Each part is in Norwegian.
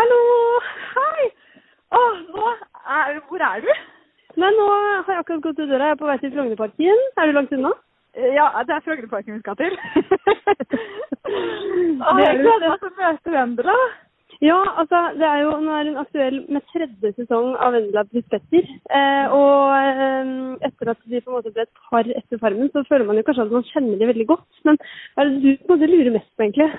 Hallo! Hei! Å, nå er Hvor er du? Nei, nå har jeg akkurat gått ut døra. Jeg er på vei til Frognerparken. Er du langt unna? Ja, det er Frognerparken vi skal til. Å, jeg gleder meg til å møte Vendela. Ja, altså, det er jo, nå er hun aktuell med tredje sesong av Vendela Prispetter. Petter. Eh, og eh, etter at de på en måte ble et par etter Farmen, så føler man jo kanskje at man kjenner de veldig godt. Men hva er det du på en måte lurer mest på, egentlig?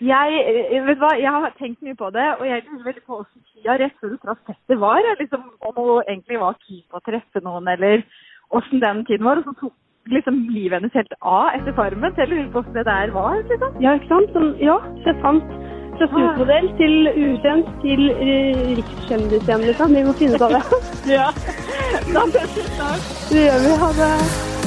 Jeg, eh, vet du hva, jeg har tenkt mye på det, og jeg lurer veldig på hvordan tida rett før du traff settet var. jeg Liksom, om hun egentlig var keen på å treffe noen, eller hvordan den tiden var. Og så tok liksom livet hennes helt av etter Farmen. Så jeg lurer på hvordan det der var. liksom. Ja, ikke sant? Sånn, ja, er sant. Fra supermodell til ukjent til eh, rikskjendis igjen, liksom. Vi må finne ut av det. Ja. Da ses vi snart. Det gjør vi. Ha det.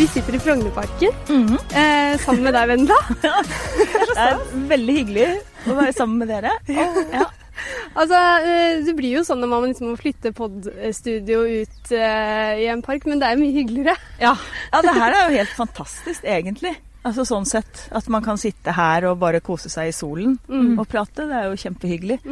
Vi sitter i Frognerparken eh, sammen med deg, Vendela. Det er veldig hyggelig å være sammen med dere. Ja. Altså, eh, Det blir jo sånn når man liksom må flytte podstudio ut eh, i en park, men det er mye hyggeligere. Ja. ja, det her er jo helt fantastisk, egentlig. Altså sånn sett At man kan sitte her og bare kose seg i solen og prate. Det er jo kjempehyggelig.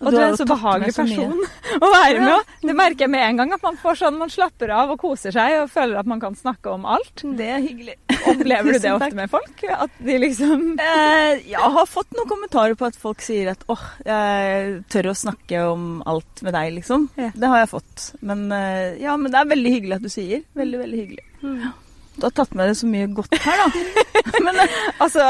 Og du er en så behagelig så person å være med. Det merker jeg med en gang. At man får sånn, man slapper av og koser seg og føler at man kan snakke om alt. Det er hyggelig. Opplever du det ofte med folk? At de liksom Eh, jeg har fått noen kommentarer på at folk sier at åh, jeg tør å snakke om alt med deg, liksom. Ja. Det har jeg fått. Men eh, ja, men det er veldig hyggelig at du sier. Veldig, veldig hyggelig. Ja. Du har tatt med deg så mye godt her, da. Men Altså,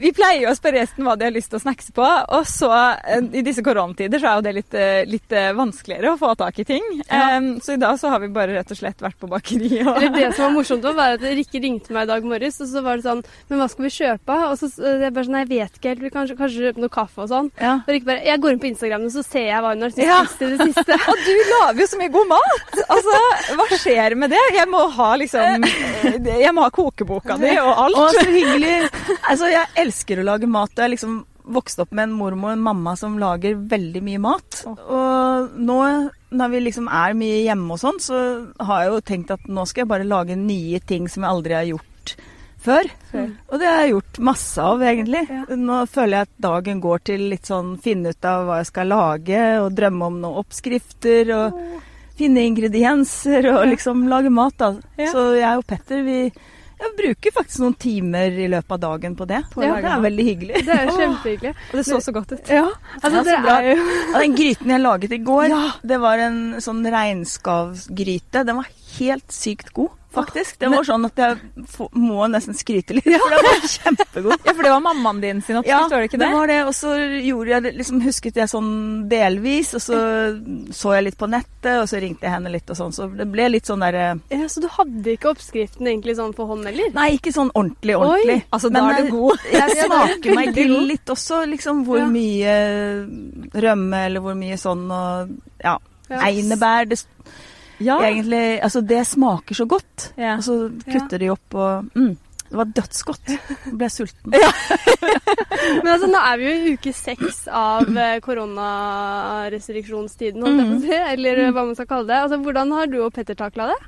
vi pleier jo å spørre gjesten hva de har lyst til å snackse på, og så eh, i disse koronatider så er jo det litt, eh, litt eh, vanskeligere å få tak i ting. Em, så i dag så har vi bare rett og slett vært på bakeri og Eller det som var morsomt, var at Rikke ringte meg i dag morges, og så var det sånn Men hva skal vi kjøpe? Og så jeg bare sånn Jeg vet ikke helt. Vi kanskje, kanskje kjøpe noe kaffe og sånn. ja. Og Rikke bare Jeg går inn på Instagram, og så ser jeg hva hun har Ja. spist i det siste. Og du lager jo så mye god mat! Altså, hva skjer med det? Jeg må ha liksom Jeg må ha kokeboka di og alt. Å, så hyggelig. Altså, jeg elsker å lage mat. Jeg liksom vokst opp med en mormor og en mamma som lager veldig mye mat. Og nå når vi liksom er mye hjemme og sånn, så har jeg jo tenkt at nå skal jeg bare lage nye ting som jeg aldri har gjort før. Og det har jeg gjort masse av, egentlig. Nå føler jeg at dagen går til litt sånn finne ut av hva jeg skal lage, og drømme om noen oppskrifter. og finne ingredienser og liksom lage mat. da. Ja. Så jeg og Petter vi jeg bruker faktisk noen timer i løpet av dagen på det. På ja, det er veldig hyggelig. Det er kjempehyggelig. Og det så så godt ut. Ja, altså det er jo den gryten jeg laget i går, det var en sånn regnskavsgryte. Den var helt sykt god, faktisk. Det var sånn at jeg må nesten skryte litt, for det var kjempegod. Ja, for det var mammaen din sin oppskrift, var det ikke det? det var det. Og så gjorde jeg liksom husket jeg sånn delvis, og så så jeg litt på nettet, og så ringte jeg henne litt og sånn. Så det ble litt sånn derre ja, Så du hadde ikke oppskriften egentlig sånn for hånd heller? Nei, ikke sånn ordentlig, ordentlig. Oi, altså, da er du eh, god. Jeg Ja, smaker meg til litt også, liksom hvor Ja. mye rømme eller hvor mye sånn og Ja. Ja. Einebær. Det, Ja. egentlig, altså det smaker så godt. Ja. Og så kutter de opp og mm, Det var dødsgodt. Jeg ble sulten. Men altså, nå er vi jo i uke seks av eh, koronarestriksjonstiden, si, eller hva man skal kalle det. Altså, Hvordan har du og Petter takla det?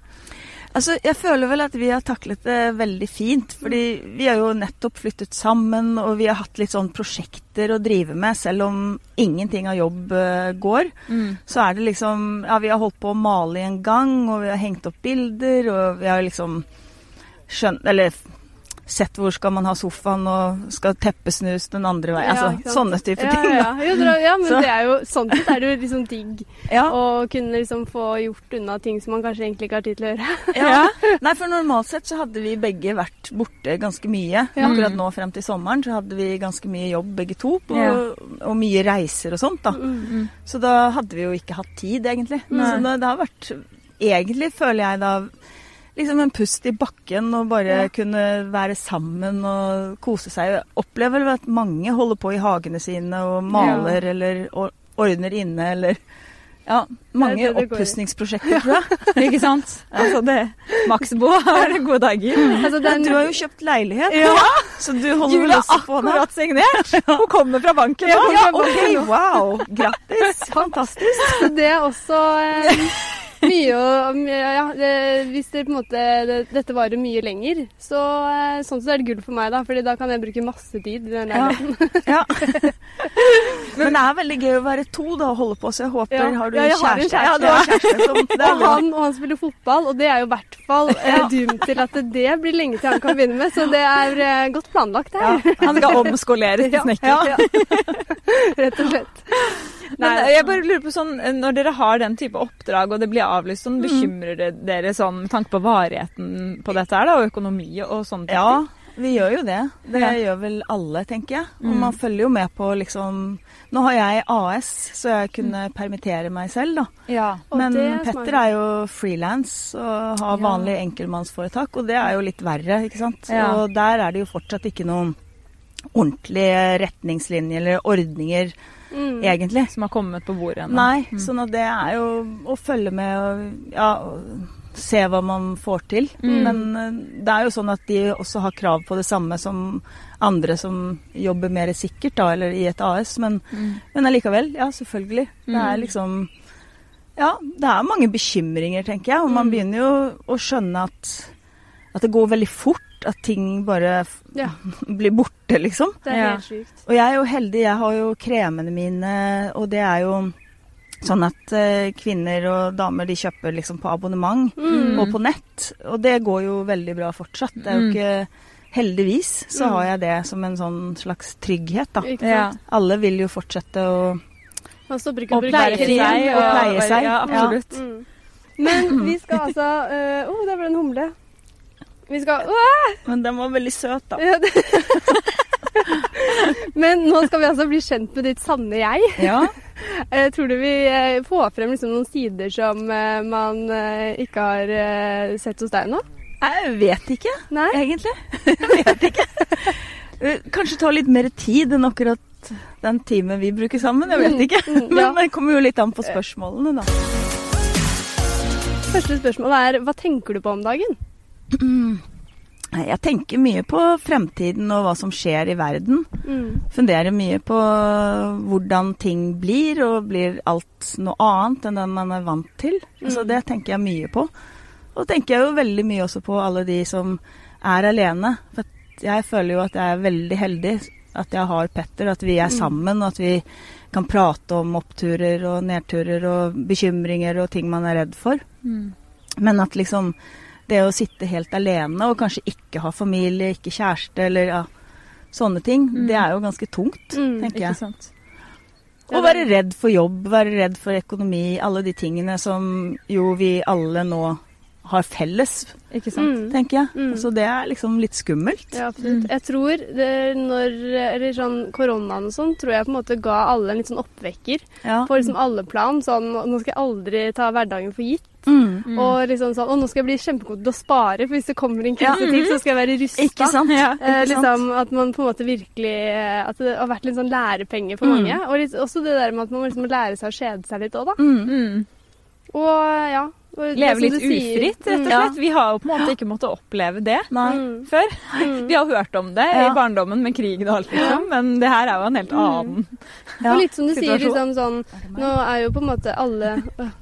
Altså, jeg føler vel at vi har taklet det veldig fint. Fordi vi har jo nettopp flyttet sammen, og vi har hatt litt sånn prosjekter å drive med. Selv om ingenting av jobb eh, går, Mm. så er det liksom Ja, vi har holdt på å male i en gang, og vi har hengt opp bilder, og vi har liksom skjønt Eller sett hvor skal man ha sofaen, og skal teppet snus den andre veien. Ja, Altså sånne type ja, ting. Ja, da. ja. Ja, men Så- det er jo sånn sett er det jo liksom digg Ja. å kunne liksom få gjort unna ting som man kanskje egentlig ikke har tid til å gjøre. Ja. Nei, for normalt sett så hadde vi begge vært borte ganske mye. Akkurat nå frem til sommeren så hadde vi ganske mye jobb begge to, på, og mye reiser og sånt. da. Mm. Så da hadde vi jo ikke hatt tid, egentlig. Så det, det har vært Egentlig føler jeg da liksom en pust i bakken og bare kunne være sammen og kose seg. Jeg opplever vel at mange holder på i hagene sine og maler eller ordner inne eller Ja, mange er oppussingsprosjekter, tror jeg. Ikke sant? Altså det Maxbo har det gode dager. Altså, det er Men en- du har jo kjøpt leilighet, Ja. så du holder vel også på med akkurat signert! Hun kommer fra banken nå. Ja, ok, wow! Grattis! Fantastisk. Så det er også eh, mye å Ja, det, hvis det på en måte det, dette varer mye lenger, så eh, sånn sett er det gull for meg, da. Fordi da kan jeg bruke masse tid i den Ja. leiligheten. Ja. Men det er veldig gøy å være to da og holde på, så jeg håper Ja. Har du Ja, jeg har en kjæreste? Ja, du kjæreste. har kjæreste som, Og han, og han spiller fotball, og det er jo i hvert fall eh, dumt til at det blir lenge til han kan begynne med. Så det er eh, godt planlagt her, Han skal omskolere til snekker. Ja. rett og slett. Men jeg bare lurer på sånn, Når dere har den type oppdrag og det blir avlyst, sånn, bekymrer det dere sånn med tanke på varigheten på dette her da, og økonomi og sånne ting? Ja, vi gjør jo det. Det Ja. gjør vel alle, tenker jeg. Og Mm. man følger jo med på liksom Nå har jeg AS, så jeg kunne permittere meg selv, da. Ja. Men er Petter er jo frilans og har Ja. vanlig enkeltmannsforetak, og det er jo litt verre, ikke sant. Ja. Og der er det jo fortsatt ikke noen ordentlige retningslinjer eller ordninger, Mm. egentlig. Som har kommet på bordet ennå. Nei, sånn at det er jo å følge med og ja, og se hva man får til. Mm. Men eh, det er jo sånn at de også har krav på det samme som andre som jobber mer sikkert, da, eller i et AS. Men, Mm. men allikevel, ja, selvfølgelig. Det er Mm. liksom Ja, det er mange bekymringer, tenker jeg. Og man Mm. begynner jo å skjønne at, at det går veldig fort. At ting bare Ja, blir borte, liksom. det er Ja. helt sykt. Og jeg er jo heldig, jeg har jo kremene mine, og det er jo sånn at eh, kvinner og damer de kjøper liksom på abonnement Mm. og på nett. Og det går jo veldig bra fortsatt. Det er jo Mm. ikke Heldigvis så Mm. har jeg det som en sånn slags trygghet, da. Ja. Alle vil jo fortsette å Og pleie seg, og pleie seg. Ja, absolutt. Mm. Men vi skal altså Å, oh, der ble det en humle. Vi skal Åh! Men den var veldig søt, da. Ja, det- Men nå skal vi altså bli kjent med ditt sanne jeg. Ja. Eh, tror du vi eh, får frem liksom noen sider som eh, man ikke har sett hos deg nå? Jeg vet ikke, Nei? egentlig. Jeg vet ikke. Kanskje ta litt mer tid enn akkurat den timen vi bruker sammen. Jeg vet ikke. Mm, mm, ja. Men det kommer jo litt an på spørsmålene, da. Første spørsmål er hva tenker du på om dagen? Jeg tenker mye på fremtiden og hva som skjer i verden. Mm. Funderer mye på hvordan ting blir, og blir alt noe annet enn det man er vant til. Så Mm. det tenker jeg mye på. Og tenker jeg jo veldig mye også på alle de som er alene. For jeg føler jo at jeg er veldig heldig at jeg har Petter, at vi er Mm. sammen, og at vi kan prate om oppturer og nedturer og bekymringer og ting man er redd for. Mm. Men at liksom det å sitte helt alene og kanskje ikke ha familie, ikke kjæreste eller ja, sånne ting, Mm. det er jo ganske tungt, Mm, tenker jeg. sant. Å være redd for jobb, være redd for økonomi, alle de tingene som jo vi alle nå har felles, Ikke sant. Mm. tenker jeg. Mm. Så det er liksom litt skummelt. Ja, absolutt. Mm. Jeg tror det når Eller sånn koronaen og sånn, tror jeg på en måte ga alle en litt sånn oppvekker Ja. på liksom alle plan. Sånn nå skal jeg aldri ta hverdagen for gitt. Mm. Mm. Og liksom sånn Å, nå skal jeg bli kjempegod til å spare, for hvis det kommer en Ja. krise til, så skal jeg være rusta. Ikke sant? Ja, Eh, Ikke sant? liksom At man på en måte virkelig eh, At det har vært litt sånn lærepenge for Mm. mange. Og litt, også det der med at man må liksom lære seg å kjede seg litt òg, da. Mm. Mm. Og ja. Leve litt ufritt, rett og Ja. slett. Vi har jo på en måte ikke måttet oppleve det Nei. Mm. før. Mm. Vi har hørt om det Ja. i barndommen med krigen og alt, liksom, men det her er jo en helt annen Ja. Og litt som du sier, liksom sånn Nå er jo på en måte alle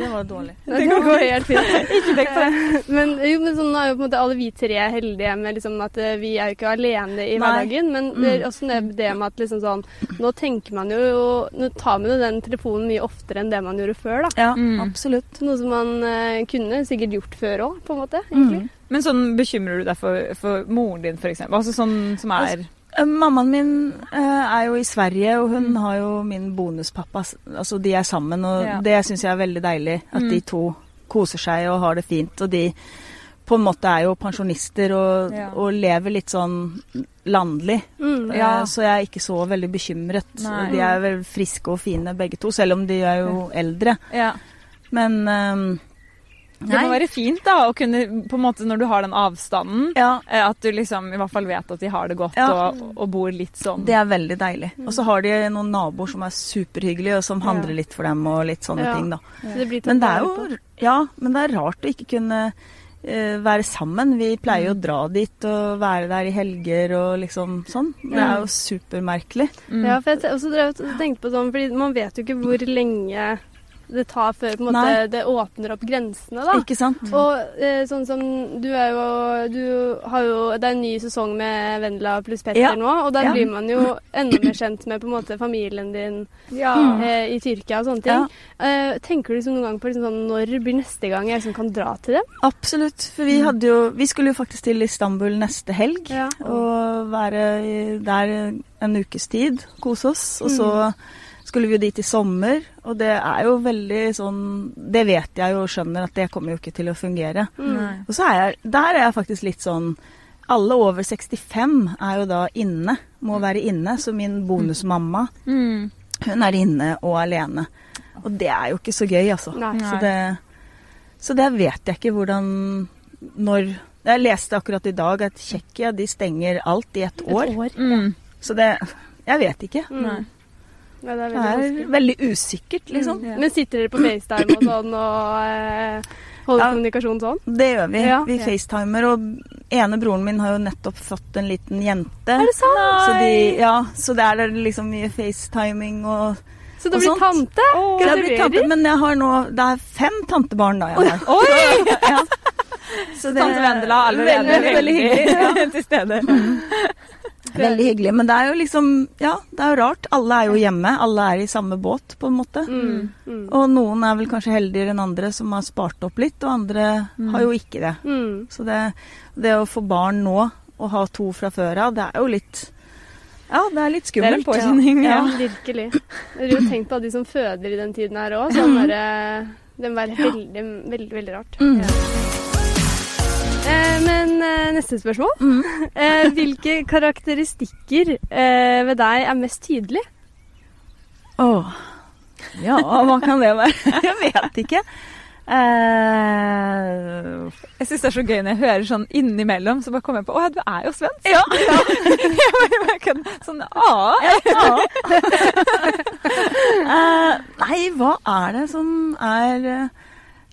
Det var dårlig. Det går helt fint. Ikke tenk på det. Men, jo, men sånn er jo på en måte alle vi tre heldige med liksom at eh, vi er jo ikke alene i Nei. hverdagen. Men det er Mm. også det, med at liksom sånn Nå tenker man jo Nå tar man jo den telefonen mye oftere enn det man gjorde før, da. Ja, Mm. absolutt. Noe som man uh, kunne sikkert gjort før òg, på en måte. egentlig. Mm. Men sånn bekymrer du deg for, for moren din, f.eks.? Altså sånn som er Eh, Mammaen min eh, er jo i Sverige, og hun har jo min bonuspappa. Altså, de er sammen, og Ja. det syns jeg er veldig deilig. At de Mm. to koser seg og har det fint. Og de på en måte er jo pensjonister og, Ja. og lever litt sånn landlig. Mm. Eh, Ja. Så jeg er ikke så veldig bekymret. Nei. De er vel friske og fine begge to, selv om de er jo eldre. Ja. Men eh, Det må være fint da, å kunne, på en måte når du har den avstanden, Ja, eh, at du liksom i hvert fall vet at de har det godt Ja. og, og bor litt sånn. det er veldig deilig. Og så har de noen naboer som er superhyggelige, og som handler Ja. litt for dem og litt sånne Ja. ting, da. Så det blir Men det er jo. Ja, men det er rart å ikke kunne eh, være sammen. Vi pleier jo å dra dit og være der i helger og liksom sånn. Det er jo supermerkelig. Mm. Ja, for jeg også drev tenkte på sånn, fordi man vet jo ikke hvor lenge det tar før på en måte, Nei. det åpner opp grensene, da. Ikke sant? Og eh, sånn som du er jo Du har jo Det er en ny sesong med Vendela pluss Petter Ja. nå, og der Ja. blir man jo enda mer kjent med på en måte familien din Ja. eh, i Tyrkia og sånne ting. Eh, tenker du liksom noen gang på liksom sånn, når blir neste gang jeg liksom kan dra til dem? Absolutt. For vi hadde jo Vi skulle jo faktisk til Istanbul neste helg. Ja. Og være der en ukes tid. Kose oss. Og så skulle vi jo dit i sommer. Og det er jo veldig sånn Det vet jeg jo og skjønner at det kommer jo ikke til å fungere. Mm. Og så er jeg Der er jeg faktisk litt sånn Alle over 65 er jo da inne. Må være inne. Så min bonusmamma, Mm. hun er inne og alene. Og det er jo ikke så gøy, altså. Nei. Så det, så det vet jeg ikke hvordan Når Jeg leste akkurat i dag at Tsjekkia de stenger alt i ett år. Mm. Så det Jeg vet ikke. Mm. Ja, det er Det veldig er vanskelig. veldig usikkert, liksom. Mm. Men sitter dere på FaceTime og sånn og eh, holder Ja. kommunikasjon sånn? Det gjør vi. Ja. Vi facetimer. Og ene broren min har jo nettopp fått en liten jente. Er det sant? Så, de, ja, så det er liksom mye facetiming og Så du blir tante? Jeg blir tante, Men jeg har nå Det er fem tantebarn da jeg har. Oi! Ja. Så det- Tante Vendela allerede Veldig, veldig hyggelig. til stede. Veldig hyggelig. Men det er jo liksom Ja, det er jo rart. Alle er jo hjemme. Alle er i samme båt, på en måte. Mm. Mm. Og noen er vel kanskje heldigere enn andre som har spart opp litt, og andre har jo ikke det. Mm. Så det, det å få barn nå, og ha to fra før av, det er jo litt Ja, det er litt Det er en skummelt. påkjenning, Ja, ja. virkelig. Jeg har jo tenkt på de som føder i den tiden her òg. Sånn Det må være veldig, veldig, veldig rart. Mm. Eh, men eh, neste spørsmål. Mm. Eh, hvilke karakteristikker ved deg er mest tydelige? Åh. Ja, hva kan det være? Jeg vet ikke. Uh, Jeg syns det er så gøy når jeg hører sånn innimellom, så bare kommer jeg på Å ja, du er jo svensk. ja. Ja. sånn, ah. Eh, nei, hva er det som er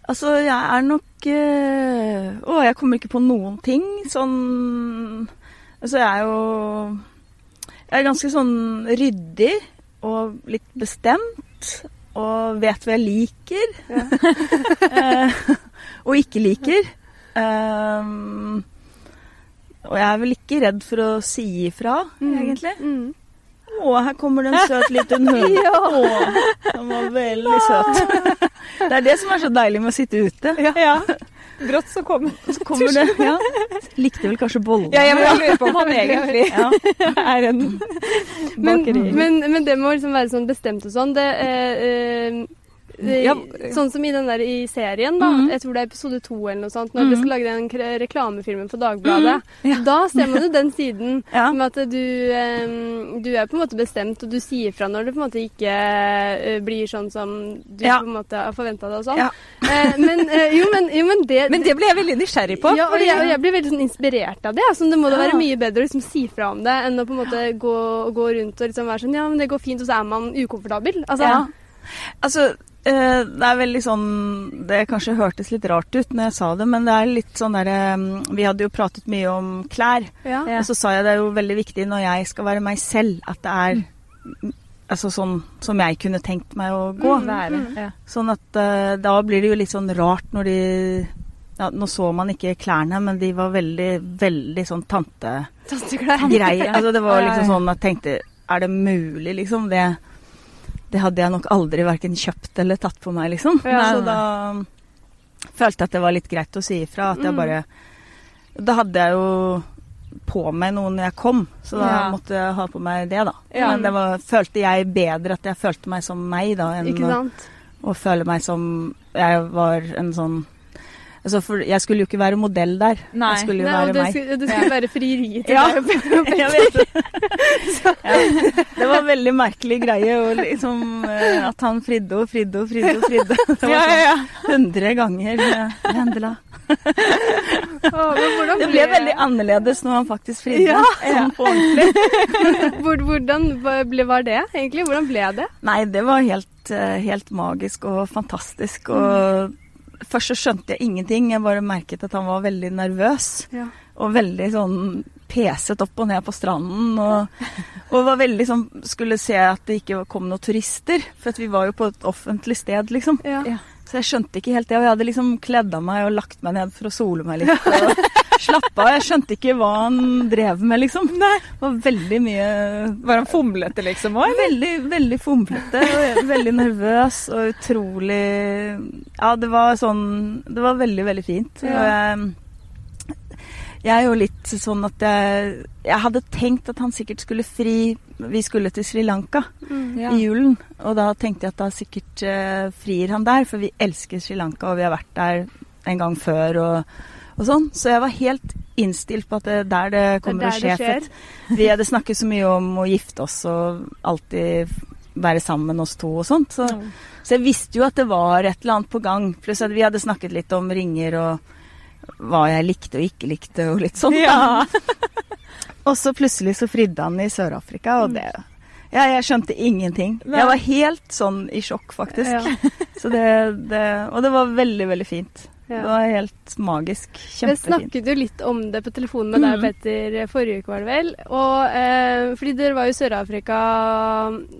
Altså, jeg er nok eh, Å, jeg kommer ikke på noen ting. Sånn Altså, jeg er jo Jeg er ganske sånn ryddig og litt bestemt. Og vet hva jeg liker. Ja. og ikke liker. Um, og jeg er vel ikke redd for å si ifra, egentlig. Mm. Å, her kommer det en søt liten hund. Å, den var veldig søt. Det er det som er så deilig med å sitte ute. Ja. Brått så kommer Så kommer det ja. Likte vel kanskje bollene. Ja, jeg må lurer på om han egentlig Ja. er en bakeri. men, men det må liksom være sånn bestemt og sånn. Det, eh, eh, Ja. Sånn som i den der i serien, da. Mm. Jeg tror det er episode to eller noe sånt. Når mm. de skal lage den reklamefilmen for Dagbladet. Ja. Da ser man jo den siden Ja. med at du, du er på en måte bestemt, og du sier fra når det på en måte ikke blir sånn som du Ja. på en måte har forventa det og sånn. Eh, men, jo, men, jo, men det Men det ble jeg veldig nysgjerrig på. ja, og jeg, og jeg blir veldig sånn inspirert av det. Altså, det må da være mye bedre å liksom si fra om det enn å på en måte gå, gå rundt og liksom være sånn Ja, men det går fint, og så er man ukomfortabel. Altså, Ja. Altså, det er veldig sånn Det kanskje hørtes litt rart ut når jeg sa det, men det er litt sånn derre Vi hadde jo pratet mye om klær, ja. Og så sa jeg det er jo veldig viktig når jeg skal være meg selv, at det er altså sånn som jeg kunne tenkt meg å gå. Være. mm. Sånn at uh, da blir det jo litt sånn rart når de ja, Nå så man ikke klærne, men de var veldig, veldig sånn tantegreier. Tanteklær. Altså, det var liksom sånn at jeg tenkte Er det mulig, liksom? Det, det hadde jeg nok aldri verken kjøpt eller tatt på meg, liksom. Ja. Så da følte jeg at det var litt greit å si ifra. At jeg Mm. bare Da hadde jeg jo på meg noe når jeg kom, så da Ja. måtte jeg ha på meg det, da. Ja. Men det var, følte jeg bedre at jeg følte meg som meg, da, enn å, å føle meg som jeg var en sånn Altså, for jeg skulle jo ikke være modell der. Nei. Jeg skulle jo Nei, være det meg. skulle, det skulle være frieriet til Ja. deg. Jeg vet det. Ja, det var veldig merkelig greie liksom, eh, at han fridde og fridde og fridde. og fridde. Det var sånn hundre ganger. Vendela. Det ble veldig annerledes når han faktisk fridde. Ja. Sånn på ordentlig. Hvordan ble, var det egentlig? Hvordan ble det? Nei, det var helt, eh, helt magisk og fantastisk. Og først så skjønte jeg ingenting. Jeg bare merket at han var veldig nervøs. Ja. Og veldig sånn peset opp og ned på stranden. Og, og var veldig sånn Skulle se at det ikke kom noen turister. For vi var jo på et offentlig sted, liksom. Ja. Ja. Så jeg skjønte ikke helt det. Og jeg hadde liksom kledd av meg og lagt meg ned for å sole meg litt. Og slappe av. Jeg skjønte ikke hva han drev med, liksom. Det var veldig mye Var han fomlete liksom Også? Veldig, veldig fomlete veldig nervøs og utrolig Ja, det var sånn Det var veldig, veldig fint. Og jeg, jeg er jo litt sånn at jeg Jeg hadde tenkt at han sikkert skulle fri Vi skulle til Sri Lanka Ja. i julen, og da tenkte jeg at da sikkert eh, frir han der, for vi elsker Sri Lanka, og vi har vært der en gang før og, og sånn. Så jeg var helt innstilt på at det er der det kommer der å skje. det Vi hadde snakket så mye om å gifte oss og alltid være sammen oss to og sånt. Så, så jeg visste jo at det var et eller annet på gang. Pluss at vi hadde snakket litt om ringer og hva jeg likte og ikke likte og litt sånt. Ja. Og så plutselig så fridde han i Sør-Afrika, og det ja, jeg skjønte ingenting. Nei. Jeg var helt sånn i sjokk, faktisk. Ja. Så det, det, og det var veldig, veldig fint. Ja. Det var helt magisk. Vi Kjempefint. snakket jo litt om det på telefonen med deg, mm. Petter, forrige uke, var det vel. Og, eh, fordi dere var jo i Sør-Afrika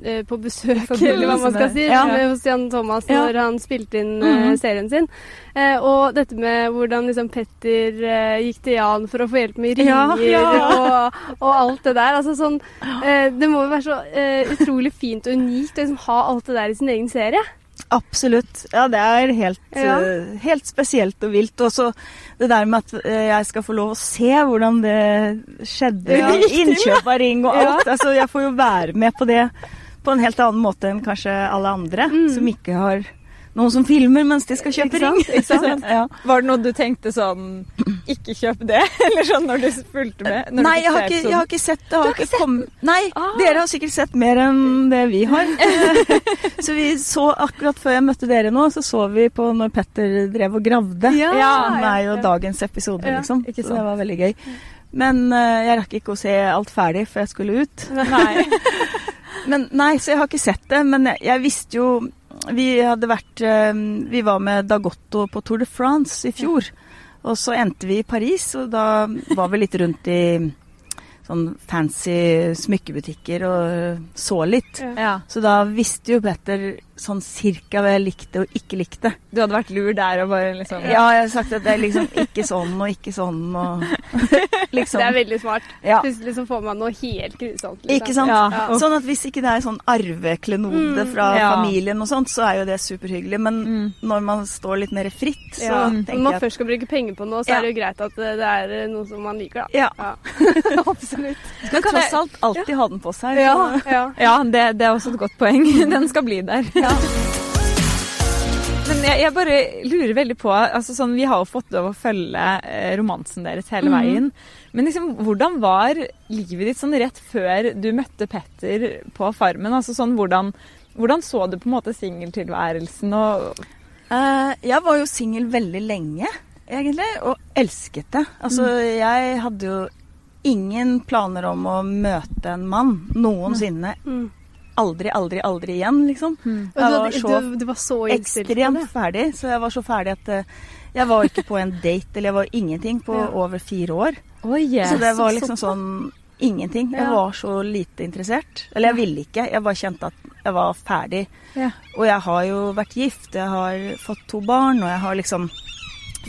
eh, på besøk, eller hva man skal si, Ja. hos Jan Thomas Ja. når han spilte inn eh, Mhm. serien sin. Eh, og dette med hvordan liksom Petter eh, gikk til Jan for å få hjelp med ringer ja. Og, og alt det der. Altså sånn eh, Det må jo være så utrolig fint og unikt å liksom ha alt det der i sin egen serie. Absolutt. Ja, det er helt, Ja. uh, helt spesielt og vilt. Og så det der med at eh, jeg skal få lov å se hvordan det skjedde. Ja. Innkjøp av ring og Ja. alt. Altså, jeg får jo være med på det på en helt annen måte enn kanskje alle andre Mm. som ikke har noen som filmer mens de skal kjøpe ring. ja. Var det noe du tenkte sånn Ikke kjøp det? Eller sånn når du fulgte med? Nei, jeg har, ikke, jeg har ikke sett det. Har ikke kommet- Nei, Ah. dere har sikkert sett mer enn det vi har. så vi så akkurat før jeg møtte dere nå, så så vi på når Petter drev og gravde. Ja, Som er jo ja. dagens episode, Ja, liksom. ikke Så det var veldig gøy. Men uh, jeg rakk ikke å se alt ferdig før jeg skulle ut. Nei. Men nei, så jeg har ikke sett det. Men jeg, jeg visste jo Vi hadde vært eh, Vi var med Dagotto på Tour de France i fjor. Og så endte vi i Paris, og da var vi litt rundt i sånn fancy smykkebutikker og så litt. Ja. Ja. Så da visste jo Petter sånn cirka hva jeg likte og ikke likte. Du hadde vært lur der og bare liksom Ja, jeg har sagt at det er liksom ikke sånn og ikke sånn og liksom. Det er veldig smart. Ja. Plutselig så får man noe helt grusomt. liksom. Ikke sant? Ja. Ja. Sånn at hvis ikke det er sånn arveklenode Mm, fra ja. familien og sånt, så er jo det superhyggelig. Men Mm. når man står litt mer fritt, så Ja. Tenker man Når man først skal bruke penger på noe, så Ja. er det jo greit at det det er eh, noe som man liker, da. ja, Ja. Absolutt. Men tross alt alltid ha den på seg. Ja, ja. Ja, det, det er også et godt poeng. Den skal bli der. Men jeg, jeg bare lurer veldig på altså sånn, Vi har jo fått lov å følge eh, romansen deres hele veien. Men liksom, hvordan var livet ditt sånn rett før du møtte Petter på Farmen? Altså sånn, hvordan, hvordan så du på en måte singeltilværelsen og uh, jeg var jo singel veldig lenge, egentlig, og elsket det. Altså, jeg hadde jo ingen planer om å møte en mann noensinne. Mm. Aldri, aldri, aldri igjen, liksom. Mm. Jeg var så du, du var så ekstremt ferdig, så jeg var så ferdig at eh, jeg var ikke på en date, eller jeg var ingenting på Ja. over fire år. oh, yes. Så det var liksom sånn ingenting. Jeg var så lite interessert. Eller jeg ville ikke, jeg bare kjente at jeg var ferdig. Ja. Og jeg har jo vært gift, jeg har fått to barn, og jeg har liksom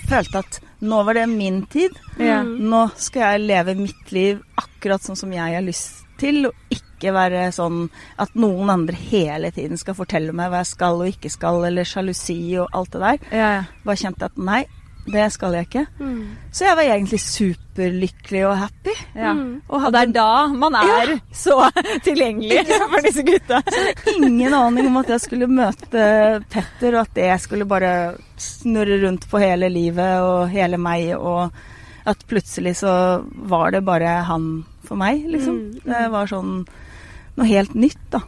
følt at nå var det min tid. Ja. Nå skal jeg leve mitt liv akkurat sånn som jeg har lyst til, og ikke være sånn at noen andre hele tiden skal fortelle meg hva jeg skal og ikke skal, eller sjalusi og alt det der. Ja, ja. Bare kjente at nei, det skal jeg ikke. Mm. Så jeg var egentlig superlykkelig og happy. Ja. Mm. Og Og det er da man er så tilgjengelig for disse gutta. Så ingen aning om at jeg skulle møte Petter, og at det skulle bare snurre rundt på hele livet og hele meg, og at plutselig så var det bare han for meg, liksom. Mm. Det var sånn noe helt nytt, da.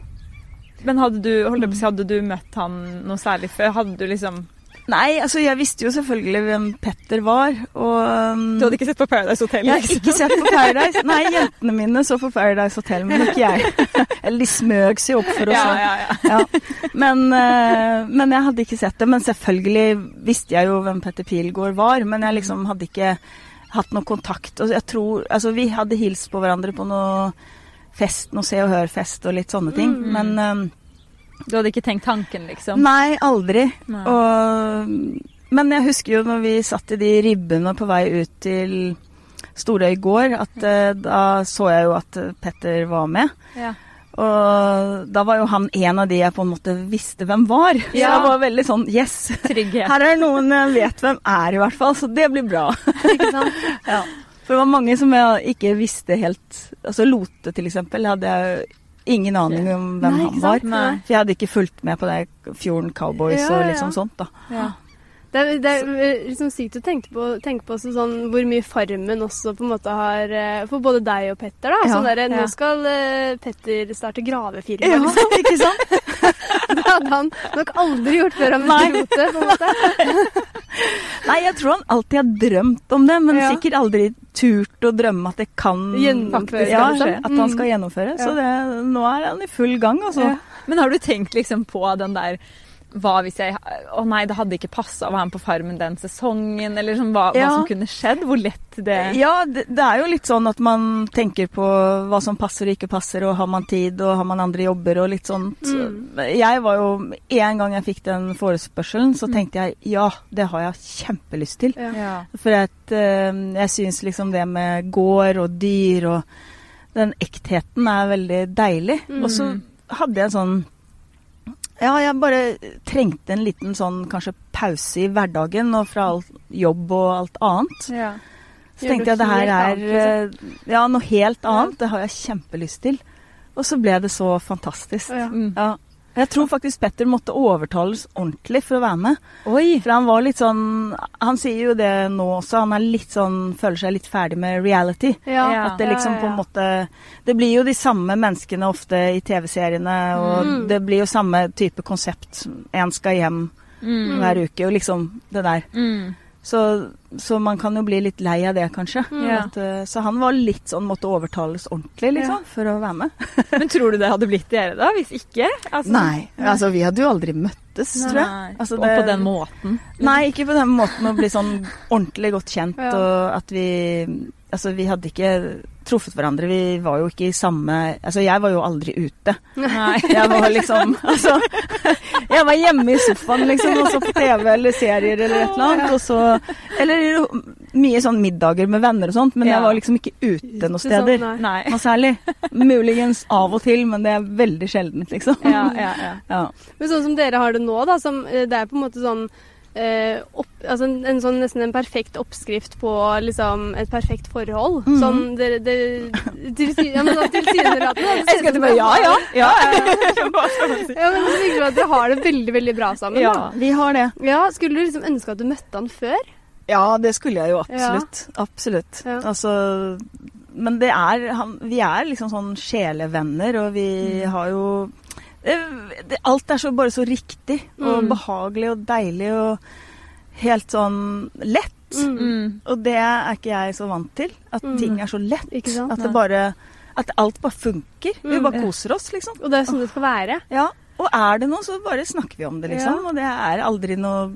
Men hadde du, holdt på hadde du møtt han noe særlig før? Hadde du liksom Nei, altså jeg visste jo selvfølgelig hvem Petter var, og um, Du hadde ikke sett på Paradise Hotel? Jeg har ikke sett på Paradise. Nei, jentene mine så på Paradise Hotel, men ikke jeg. Eller de smøg seg opp for oss. Ja, ja, ja. Ja. Men, uh, men jeg hadde ikke sett det. Men selvfølgelig visste jeg jo hvem Petter Pilgaard var, men jeg liksom hadde ikke hatt noe kontakt. Og jeg tror Altså, vi hadde hilst på hverandre på noe fest, noe Se og Hør-fest og litt sånne ting. Mm. Men um, Du hadde ikke tenkt tanken, liksom? Nei, aldri. Nei. Og, men jeg husker jo når vi satt i de ribbene på vei ut til Storøy gård, at uh, da så jeg jo at eh, Petter var med. Ja. Og da var jo han en av de jeg på en måte visste hvem var. Så Ja. jeg var veldig sånn Yes! Trygghet. Her er det noen jeg vet hvem er, i hvert fall. Så det blir bra. Ikke sant? Ja. For det var mange som jeg ikke visste helt Altså Lote, til eksempel, hadde jeg ingen aning om hvem Nei, han var. Nei. For jeg hadde ikke fulgt med på det Fjorden Cowboys Ja, og liksom sånt, da. Ja. Det er, det er eh, liksom sykt å tenke på, tenke på sånn, hvor mye Farmen også på en måte har eh, For både deg og Petter. da. Ja, sånn der, Nå skal uh, Petter starte gravefirma. Ja, Liksom. ikke sant? Det hadde han nok aldri gjort før han møtte Rote. på en måte. Nei, jeg tror han alltid har drømt om det, men Ja. sikkert aldri turt å drømme at det kan Gjennomføre, ja. At han Mm. skal gjennomføre. Så det, nå er han i full gang, altså. Ja. Men har du tenkt liksom på den der hva hvis jeg Å nei, det hadde ikke passa å være med på Farmen den sesongen. Eller sånn, hva, Ja. hva som kunne skjedd. Hvor lett det Ja, det, det er jo litt sånn at man tenker på hva som passer og ikke passer, og har man tid, og har man andre jobber og litt sånt. Mm. Jeg var jo En gang jeg fikk den forespørselen, så tenkte jeg ja, det har jeg kjempelyst til. Ja. Ja. For at, eh, jeg syns liksom det med gård og dyr og den ektheten er veldig deilig. Mm. Og så hadde jeg en sånn Ja, jeg bare trengte en liten sånn kanskje pause i hverdagen og fra alt jobb og alt annet. Ja. Så tenkte jeg det her er annet, eh, ja, noe helt annet. Det har jeg kjempelyst til. Og så ble det så fantastisk. Ja. Mm. Ja. Jeg tror faktisk Petter måtte overtales ordentlig for å være med. Oi! For han var litt sånn Han sier jo det nå også, han er litt sånn føler seg litt ferdig med reality. Ja. At det liksom på en måte Det blir jo de samme menneskene ofte i TV-seriene, og Mm. det blir jo samme type konsept. En skal hjem Mm. hver uke, og liksom det der. Mm. Så, så man kan jo bli litt lei av det, kanskje. Mm. At, eh, så han var litt sånn måtte overtales ordentlig, liksom, for å være med. Men tror du det hadde blitt dere, da? Hvis ikke? Altså, Nei, altså vi hadde jo aldri møttes, tror jeg. Altså, det, Og på den måten. Nei, ikke på den måten å bli sånn ordentlig godt kjent, Ja. og at vi Altså, vi hadde ikke truffet hverandre. Vi var jo ikke i samme Altså, jeg var jo aldri ute. Nei. Jeg var liksom Altså, jeg var hjemme i sofaen, liksom, og så på TV eller serier eller et eller annet, og så Eller mye sånn middager med venner og sånt, men Ja. jeg var liksom ikke ute noen steder. Sånn, nei. Nei. Noe særlig. Muligens av og til, men det er veldig sjeldent, liksom. Ja, ja, ja. Ja. Men sånn som dere har det nå, da, som, eh, det er på en måte sånn eh, opp, altså en, en sånn nesten en perfekt oppskrift på liksom et perfekt forhold. Mm. Sånn det, det, tilsy, ja, men sånn tilsynelatende. Jeg skal ut som ja, ja. ja. Ja, men det virker som at dere har det veldig, veldig bra sammen. Ja, da. vi har det. Ja, Skulle du liksom ønske at du møtte han før? Ja, det skulle jeg jo absolutt. Absolutt. Ja. Altså Men det er han, Vi er liksom sånn sjelevenner, og vi Mm. har jo Alt er så bare så riktig og Mm. behagelig og deilig og helt sånn lett. Mm. Mm. Og det er ikke jeg så vant til. At Mm. ting er så lett. Ikke sant? At det bare At alt bare funker. Vi Mm. bare koser oss, liksom. Og det er sånn det skal være. Ja. Og er det noe, så bare snakker vi om det, liksom. Ja. Og det er aldri noe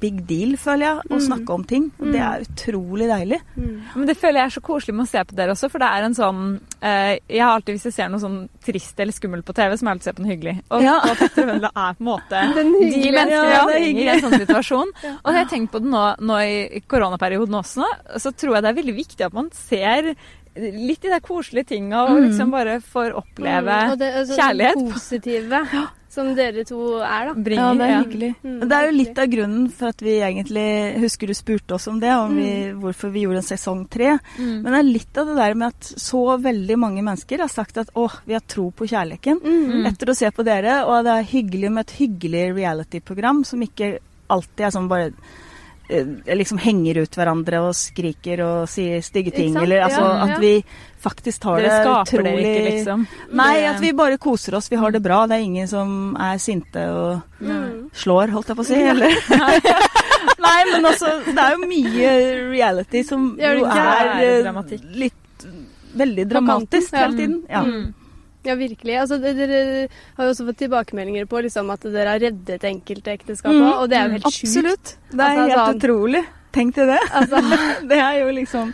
big deal, føler jeg, å Mm. snakke om ting. Det Mm. er utrolig deilig. Mm. Men det føler jeg er så koselig med å se på dere også, for det er en sånn eh, Jeg har alltid, hvis jeg ser noe sånn trist eller skummelt på TV, som jeg alltid ser på noe hyggelig. Og, Ja. og Petter og Vendela er på en måte de menneskene Ja, er trenger i en sånn situasjon. Og jeg har tenkt på det nå, nå i koronaperioden også, så tror jeg det er veldig viktig at man ser litt i de koselige tinga og liksom bare får oppleve Mm, og det, altså, kjærlighet. Det positive som dere to er, da. Bringer, Ja, det er ja. hyggelig. Mm, det er jo litt av grunnen for at vi egentlig Husker du spurte oss om det, om vi, hvorfor vi gjorde en sesong tre. Mm. Men det er litt av det der med at så veldig mange mennesker har sagt at å, vi har tro på kjærligheten Mm. etter å se på dere, og det er hyggelig med et hyggelig reality-program som ikke alltid er sånn bare eh, liksom henger ut hverandre og skriker og sier stygge ting, eller altså Ja, ja. at vi faktisk tar Dere det skaper utrolig det ikke, liksom. Nei, at vi bare koser oss. Vi har det bra. Det er ingen som er sinte og Mm. slår, holdt jeg på å si. Eller? Nei, men altså, det er jo mye reality som jo er er eh, litt veldig dramatisk kanten, ja. hele tiden. Ja. Mm. Ja, virkelig. Altså, det- dere har jo også fått tilbakemeldinger på liksom, at dere har reddet enkelte ekteskap, Mm. og det er jo helt sjukt. Absolutt. Det er Altså, helt sånn- utrolig. Tenk til det. Altså, Det er jo liksom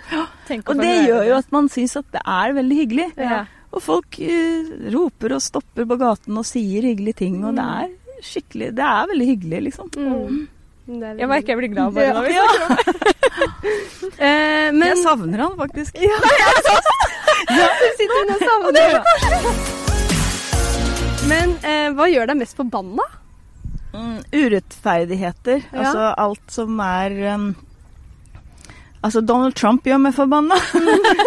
Tenk Og det gjør jo at man syns at det er veldig hyggelig. Ja. Og folk uh, roper og stopper på gaten og sier hyggelige ting, og det er skikkelig Det er veldig hyggelig, liksom. mm. Er Jeg merker jeg blir glad bare Ja. når vi snakker om det. Eh, men Jeg savner han faktisk. sitter hun og savner Men eh, hva gjør deg mest forbanna? Mm, urettferdigheter. Ja. Altså alt som er um, Altså, Donald Trump gjør meg forbanna,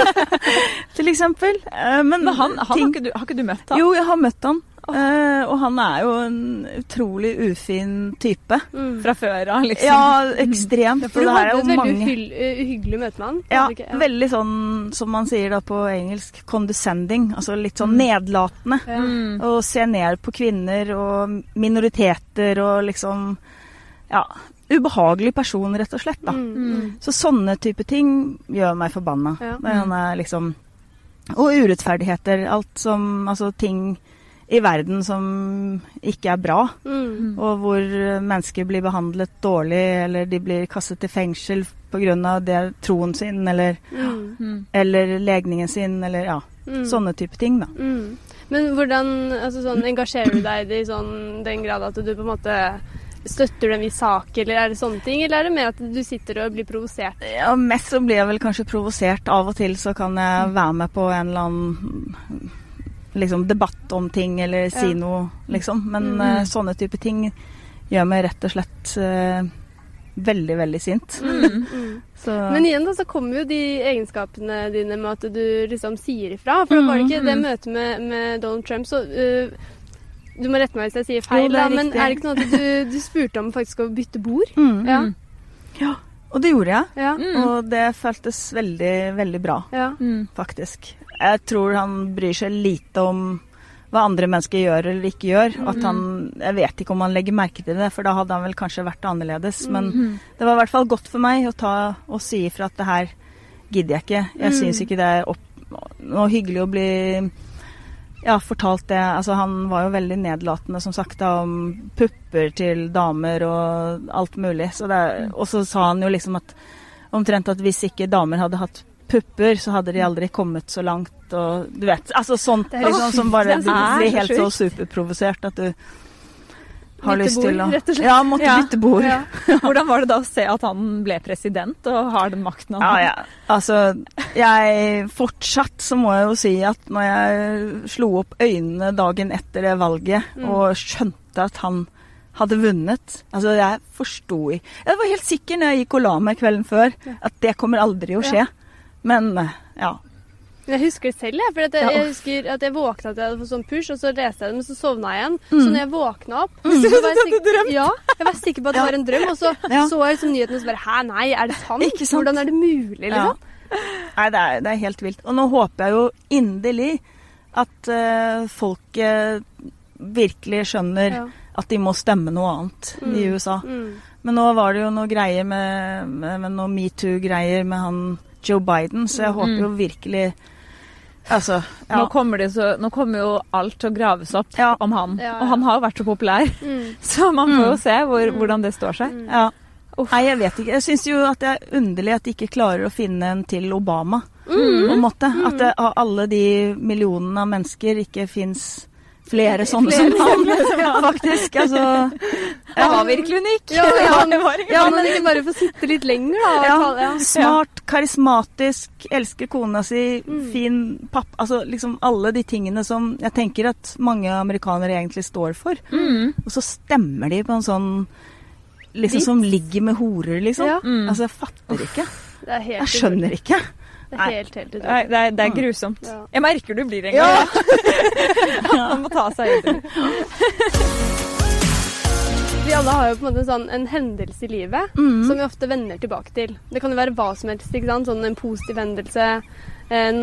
til eksempel. Eh, men, Men han, han har, ikke du, har ikke du møtt han? Jo, jeg har møtt han. Oh. og han er jo en utrolig ufin type. Fra før av, liksom. Ja, ekstremt. For du hadde et veldig mange uh, uhyggelig møte med han. Ja, du veldig sånn som man sier da på engelsk, condescending. Altså litt sånn nedlatende. Å Mm. Og se ned på kvinner og minoriteter og liksom Ja. Ubehagelig person, rett og slett. da. Mm, mm. Så sånne type ting gjør meg forbanna. Ja. Er liksom Og urettferdigheter. Alt som Altså ting i verden som ikke er bra. Mm. Og hvor mennesker blir behandlet dårlig, eller de blir kastet i fengsel pga. troen sin, eller, Mm. Mm. eller legningen sin, eller ja. Mm. Sånne type ting, da. Mm. Men hvordan altså sånn, engasjerer du deg i det i sånn, den grad at du på en måte støtter du i viss sak, eller er det sånne ting? Eller er det mer at du sitter og blir provosert? Ja, mest så blir jeg vel kanskje provosert. Av og til så kan jeg være med på en eller annen liksom, debatt om ting, eller si Ja. noe, liksom. Men Mm. uh, sånne type ting gjør meg rett og slett uh, veldig, veldig sint. Mm. Mm. Så Men igjen da, så kommer jo de egenskapene dine med at du liksom sier ifra. For da var det ikke det møtet med, med Donald Trump, så øh, Du må rette meg hvis jeg sier feil, Jo, det er da, men er det ikke noe at du, du spurte om faktisk å bytte bord? mm. Ja. ja. Og det gjorde jeg. Ja. Mm. Og det føltes veldig, veldig bra, ja. Mm. faktisk. Jeg tror han bryr seg lite om hva andre mennesker gjør eller ikke gjør. At han, Jeg vet ikke om han legger merke til det, for da hadde han vel kanskje vært annerledes. Men Mm. det var i hvert fall godt for meg å ta og si ifra at det her gidder jeg ikke. Jeg Mm. syns ikke det er opp, noe hyggelig å bli ja, fortalt det. Altså, han var jo veldig nedlatende, som sagt, da, om pupper til damer og alt mulig. Så det, er- og så sa han jo liksom at omtrent at hvis ikke damer hadde hatt pupper, så hadde de aldri kommet så langt. Og du vet, altså sånt liksom, som bare blir helt så superprovosert at du har lyst til å rett og slett. Ja, måtte Ja. bytte bord. Ja. Hvordan var det da å se at han ble president og har den makten han Ja, ja. Altså, jeg Fortsatt så må jeg jo si at når jeg slo opp øynene dagen etter det valget Mm. og skjønte at han hadde vunnet Altså, jeg forsto Jeg var helt sikker når jeg gikk og la meg kvelden før, at det kommer aldri å skje. Men eh, ja. Jeg husker det selv, jeg. For jeg, Ja. husker at jeg våkna at jeg hadde fått sånn push, og så leste jeg det, men så sovna jeg igjen. Mm. Så når jeg våkna opp så var jeg sikker, Ja, jeg var sikker på at det var en drøm, og så Ja. så jeg liksom nyhetene og så bare Hæ, nei, er det sant? Sant? Hvordan er det mulig, liksom? Nei, det er, det er helt vilt. Og nå håper jeg jo inderlig at folk folket virkelig skjønner at de må stemme noe annet i Mm. USA. Mm. Men nå var det jo noe greier med, med, med noe metoo-greier med han Joe Biden, så jeg håper jo virkelig Altså, ja. Nå, kommer det så, nå kommer jo alt til å graves opp Ja. om han. Ja, ja. Og han har jo vært så populær, Mm. så man får jo Mm. se hvor, hvordan det står seg. ja. Uff. Nei, jeg vet ikke. Jeg syns jo at det er underlig at de ikke klarer å finne en til Obama, Mm. på en måte. At det, av alle de millionene av mennesker ikke fins flere sånne som han, faktisk. Altså virkelig unik. Ja, ja, ja, men ikke bare få sitte litt lenger, da. Ja, smart, karismatisk, elsker kona si, Mm. fin papp Altså liksom alle de tingene som jeg tenker at mange amerikanere egentlig står for. Mm. Og så stemmer de på en sånn Liksom som ligger med horer, liksom. Altså, jeg fatter ikke. Jeg skjønner ikke. Det er helt, helt utrolig. det, er, det er grusomt. Ja. Jeg merker du blir Ja. engasjert. Man må ta seg ut. Vi alle har jo på en måte en sånn en hendelse i livet Mm. som vi ofte vender tilbake til. Det kan jo være hva som helst. ikke sant? Sånn En positiv hendelse, en,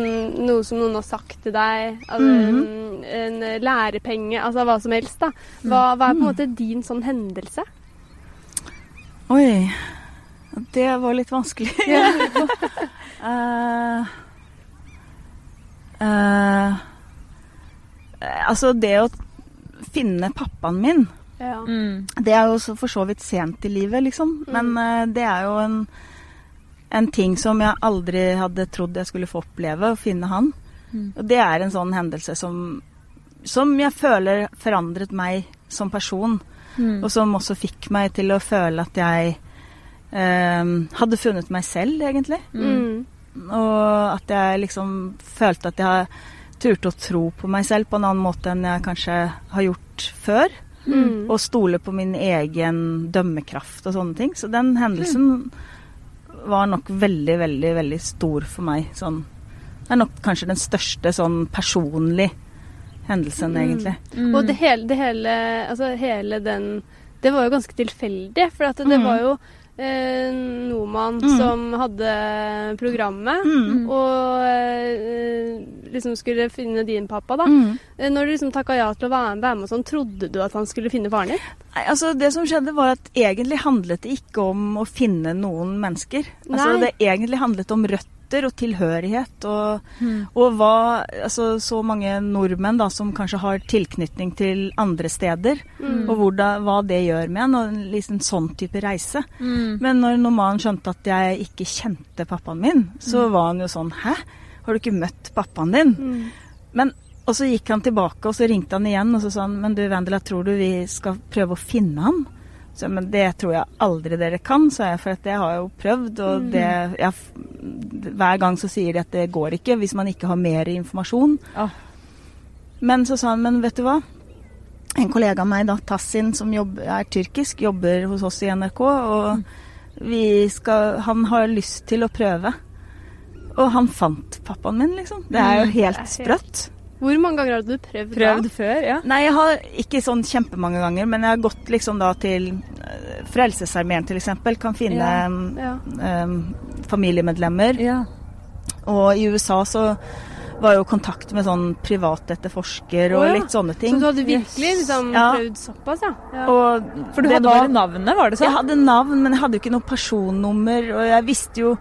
noe som noen har sagt til deg, altså, mm. en, en lærepenge, altså hva som helst. da. Hva, hva er på en måte din sånn hendelse? Oi. Det var litt vanskelig. Eh, eh, altså, det å finne pappaen min Ja. Mm. Det er jo så for så vidt sent i livet, liksom. Men uh, det er jo en en ting som jeg aldri hadde trodd jeg skulle få oppleve, å finne han. Og det er en sånn hendelse som, som jeg føler forandret meg som person. Og som også fikk meg til å føle at jeg hadde funnet meg selv, egentlig. Mm. Og at jeg liksom følte at jeg turte å tro på meg selv på en annen måte enn jeg kanskje har gjort før. Mm. Og stole på min egen dømmekraft og sånne ting. Så den hendelsen var nok veldig, veldig, veldig stor for meg. Sånn. Det er nok kanskje den største sånn personlig hendelsen, egentlig. Og det hele, det hele, altså hele den Det var jo ganske tilfeldig, for at det Mm. var jo eh, Noman Mm. som hadde programmet, Mm. og eh, liksom skulle finne din pappa, da. Mm. Eh, Når du liksom takka ja til å være være med og sånn, trodde du at han skulle finne faren din? Nei, altså Det som skjedde, var at egentlig handlet det ikke om å finne noen mennesker. Altså Nei. Det egentlig handlet om røtter og tilhørighet. Og, Mm. og hva Altså så mange nordmenn da som kanskje har tilknytning til andre steder. Mm. Og hvordan, hva det gjør med en. Og en liksom sånn type reise. Mm. Men når Noman skjønte at jeg ikke kjente pappaen min, Mm. så var han jo sånn Hæ? Har du ikke møtt pappaen din? Mm. Men, og så gikk han tilbake, og så ringte han igjen og så sa han, men du Vendela, tror du vi skal prøve å finne ham? Så, men det tror jeg aldri dere kan, sa jeg, for det har jeg jo prøvd. Og det, jeg, hver gang så sier de at det går ikke hvis man ikke har mer informasjon. Oh. Men så sa han, men vet du hva? En kollega av meg, da, Tassin, som jobber, er tyrkisk, jobber hos oss i NRK, og vi skal, han har lyst til å prøve. Og han fant pappaen min, liksom. Det er jo helt sprøtt. Hvor mange ganger har du prøvd, Prøvd før, ja. Nei, jeg har ikke sånn kjempemange ganger, men jeg har gått liksom da til eh, Frelsesarmeen eksempel, kan finne Ja, Ja. Um, familiemedlemmer. ja. Og i USA så var jo kontakt med sånn privatetterforsker og oh, ja. litt sånne ting. Så du hadde virkelig liksom Ja. prøvd såpass, ja? ja. Og For du hadde var- bare navnet, var det sånn? Jeg hadde navn, men jeg hadde jo ikke noe personnummer, og jeg visste jo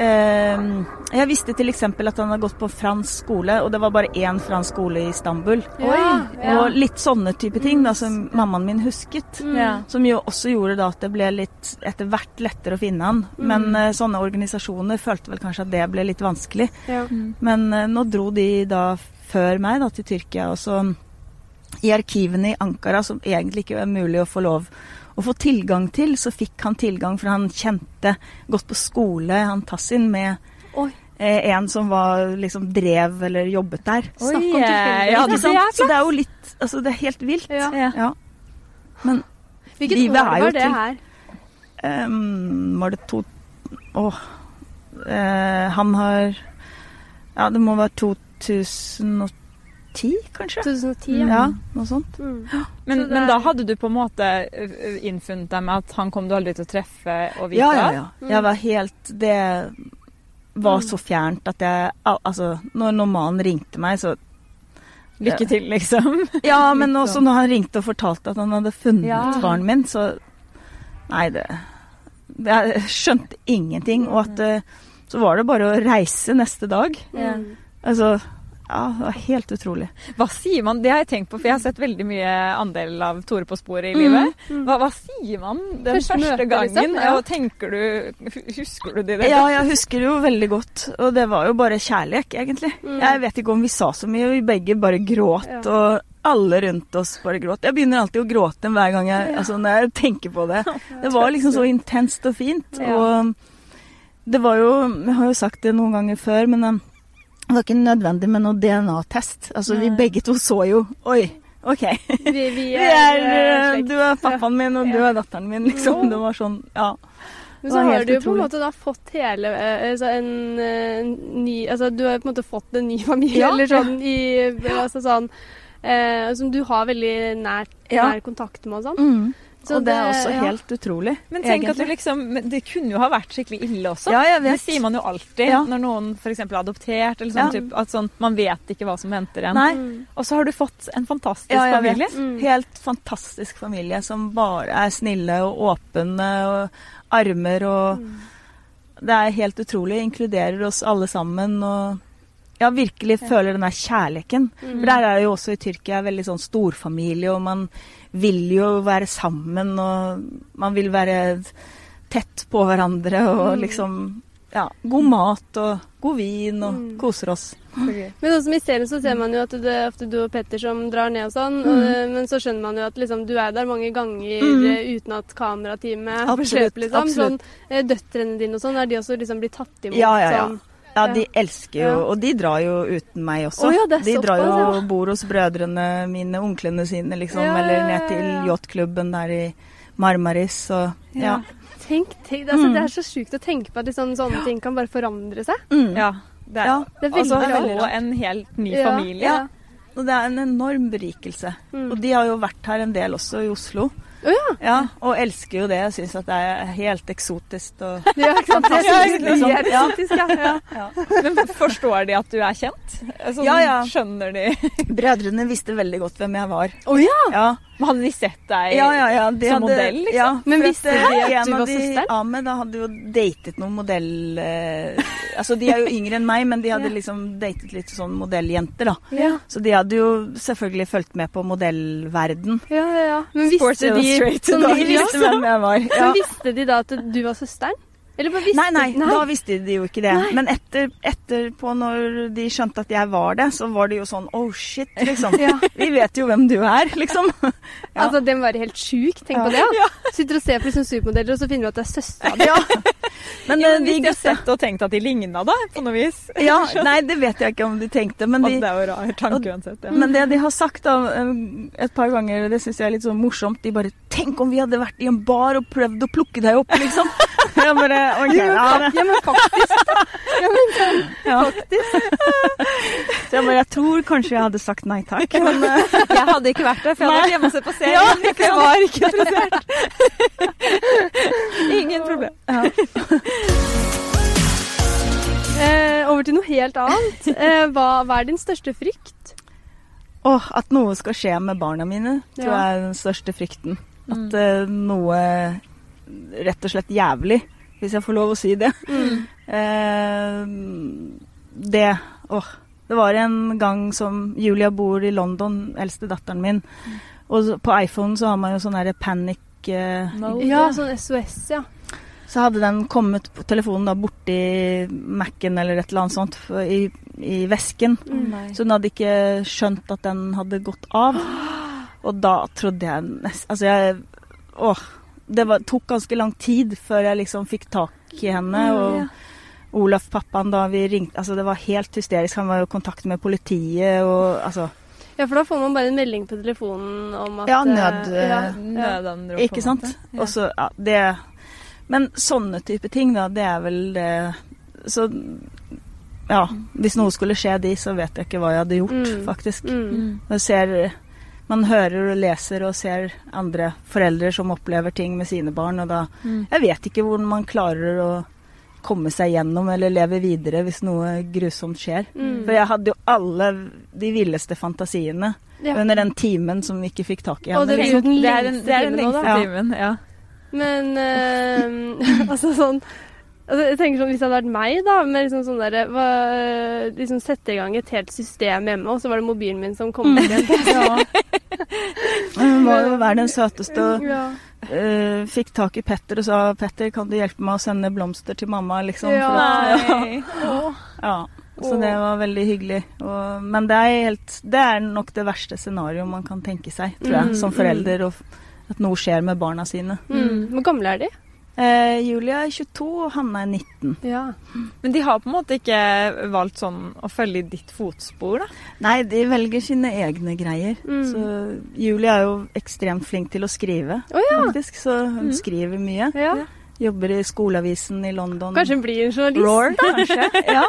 Jeg visste t.ex. at han hadde gått på fransk skole, og det var bare én fransk skole i Istanbul. Ja, ja. Og litt sånne type ting da, som mammaen min husket. Mm. Ja. Som jo også gjorde da at det ble litt etter hvert lettere å finne han. Men eh, sånne organisasjoner følte vel kanskje at det ble litt vanskelig. Ja. Men eh, nå dro de da før meg da til Tyrkia, og så i arkivene i Ankara, som egentlig ikke er mulig å få lov å få tilgang til, så fikk han tilgang, for han kjente gått på skole, han Tassin, med Oi. eh, en som var liksom drev eller jobbet der. Oi, Snakk om tilfeldighet. ja, det er Så det er jo litt Altså, det er helt vilt. Ja. Ja. Men Hvilket Livet år er jo var det til- her? Um, var det to Åh. uh, han har Ja, det må være 2010, kanskje? 2010, ja. Ja, noe sånt. Mm. Men, Så det men da hadde du på en måte innfunnet deg med at han kom du aldri til å treffe og vite Ja, ja, ja. Mm. Jeg var helt Det var så fjernt at jeg Altså, når normalen ringte meg, så Lykke til, liksom. Ja, men også sånn. når han ringte og fortalte at han hadde funnet Ja. faren min, så Nei, det Jeg skjønte ingenting. Og at eh, så var det bare å reise neste dag. Mm. Altså Ja, det var helt utrolig. Hva sier man? Det har jeg tenkt på, for jeg har sett veldig mye andel av Tore på sporet i Mm. livet. Hva, hva sier man den Første første, møte, gangen? liksom, ja. Ja. tenker du Husker du det? Ja, jeg husker det jo veldig godt. Og det var jo bare kjærlighet, egentlig. Mm. Jeg vet ikke om vi sa så mye, vi begge bare gråt. Ja. Og alle rundt oss bare gråt. Jeg begynner alltid å gråte hver gang jeg, altså, når jeg tenker på det. Det var liksom så intenst og fint. Og det var jo Jeg har jo sagt det noen ganger før, men um, det var ikke nødvendig med noe DNA-test. Altså, vi begge to så jo Oi, OK. Vi, vi er, er, eh, du er pappaen min, og du er datteren min, liksom. Det var sånn, ja. Men så har du jo på en måte da fått hele eh, altså en, en, ny Altså du har på en måte fått en ny familie, Ja, eller sånn i Altså sånn eh, Som du har veldig nær, Ja. nær kontakt med og sånn. Mm. Så og det er også ja. helt utrolig. Men tenk at du liksom Det kunne jo ha vært skikkelig ille også. Ja, jeg vet. Det sier man jo alltid Ja. når noen f.eks. er adoptert. eller sånn Ja. typ, at sånn, Man vet ikke hva som venter en. Mm. Og så har du fått en fantastisk Ja, jeg familie. vet. Mm. Helt fantastisk familie som bare er snille og åpne og armer og Mm. Det er helt utrolig. Inkluderer oss alle sammen og ja, virkelig føler den der kjærligheten. Mm. For der er det jo også i Tyrkia veldig sånn storfamilie, og man vil jo være sammen, og man vil være tett på hverandre og Mm. liksom ja, god mat og god vin og Mm. koser oss. Men også i serien så ser man jo at det er ofte du og Petter som drar ned og sånn, og, men så skjønner man jo at liksom, du er der mange ganger Mm. eh, uten at kamerateamet får sløper, liksom. absolutt. Sånn, eh, døtrene dine og sånn, er de også liksom blitt tatt imot Ja, ja, ja. sånn? Ja, de elsker jo, Ja. og de drar jo uten meg også. Oh, ja, det er de drar jo og bor hos brødrene mine, onklene sine, liksom, eller ned til yachtklubben der i Marmaris, og ja. Tenk, tenk altså, Mm. Det er så sjukt å tenke på at liksom, sånne ting kan bare forandre seg. Mm. Ja. Det er, Ja, det er veldig altså Og en helt ny Ja, familie. ja. Og det er en enorm berikelse. Mm. Og de har jo vært her en del også, i Oslo. Å ja. Ja, og elsker jo det. Jeg syns at det er helt eksotisk. Og ja, ikke sant? Det er liksom, ja. eksotisk, ja. ja. Men forstår de at du er kjent? Sånn, Ja, ja. Skjønner de? brødrene visste veldig godt hvem jeg var. Å ja! Hadde de sett deg ja, ja. ja de som hadde- modell, liksom? Ja, Men visste de at en du av var de- søsteren? Ahmed da hadde jo datet noen modell... Eh, altså, de er jo yngre enn meg, men de hadde liksom datet litt sånn modelljenter, da. Ja, Så de hadde jo selvfølgelig fulgt med på modellverden. ja, ja. ja. Men Sports visste de, Illustrated da, De hvem jeg var. Ja. Men visste de da at du var søsteren? Eller visste Nei, nei, da visste de jo ikke det. Nei. Men etter, etterpå, når de skjønte at jeg var det, så var det jo sånn oh shit, liksom. Ja. Vi vet jo hvem du er, liksom. Ja. Altså, Den var helt sjuk. Tenk Ja. på det. Ja. Sitter og ser på liksom supermodeller, og så finner du at det er søstera di. Ja. Men Ja, eh, de har sett og tenkt at de ligna, da, på noe vis? Ja, nei, det vet jeg ikke om de tenkte, men Og de det er jo rar tanke uansett. Men det de har sagt da, eh, et par ganger, det syns jeg er litt sånn morsomt, de bare 'Tenk om vi hadde vært i en bar og prøvd å plukke deg opp', liksom. Jeg bare OK, ja. Ja, men faktisk. Ja, men sånn. Ja. Så jeg bare Jeg tror kanskje jeg hadde sagt nei takk. Men eh, Jeg hadde ikke vært der, for jeg hadde vært hjemme og sett på serien. Ja, jeg var ikke interessert. Ingen problem. Eh, over til noe helt annet. Eh, hva, hva er din største frykt? åh, at noe skal skje med barna mine, tror Ja. jeg er den største frykten. At eh, noe rett og slett jævlig, hvis jeg får lov å si det. Eh, det Åh. Det var en gang som Julia bor i London, eldste datteren min. Og på iPhone så har man jo sånn derre panic eh, Ja, sånn SOS, ja. Så hadde den kommet på telefonen da borti Mac-en eller et eller annet sånt i, i vesken. Mm. Så hun hadde ikke skjønt at den hadde gått av. Og da trodde jeg nesten Altså, jeg Åh. Det var, tok ganske lang tid før jeg liksom fikk tak i henne. Og. Olaf, pappaen, da vi ringte Altså, det var helt hysterisk. Han var jo i kontakt med politiet og altså Ja, for da får man bare en melding på telefonen om at Ja, eh, nød, ja, eh, ja. Nødanrop, Ikke sant? Ja. Og så, ja, det Men sånne type ting, da, det er vel det Så ja, hvis noe skulle skje de, så vet jeg ikke hva jeg hadde gjort, Mm. faktisk. Mm. Jeg ser Man hører og leser og ser andre foreldre som opplever ting med sine barn, og da Mm. Jeg vet ikke hvordan man klarer å komme seg gjennom eller leve videre hvis noe grusomt skjer. Mm. For jeg hadde jo alle de villeste fantasiene Ja. under den timen som vi ikke fikk tak i Og henne. det blir liksom. jo den Det er den, lengste det er den timen lengste. Ja. timen. Ja. Men eh, altså sånn altså, jeg tenker sånn, Hvis det hadde vært meg, da, med liksom sånn der, hva, liksom sette i gang et helt system hjemme, og så var det mobilen min som kom mm. igjen. Ja. Hun var jo den søteste og ja. uh, fikk tak i Petter og sa 'Petter, kan du hjelpe meg å sende blomster til mamma?' liksom. Ja. At, Nei. ja. Så det var veldig hyggelig. Og, men det er, helt, det er nok det verste scenarioet man kan tenke seg, tror jeg, Mm, som forelder. Og at noe skjer med barna sine. Mm. Hvor gamle er de? Eh, Julia er 22, og Hanne er 19. Ja. Men de har på en måte ikke valgt sånn å følge ditt fotspor, da? Nei, de velger sine egne greier. Mm. Så Julia er jo ekstremt flink til å skrive, oh, ja. faktisk. Så hun skriver mye. ja. Jobber i skoleavisen i London. Kanskje hun blir en journalist? Roar, kanskje. ja.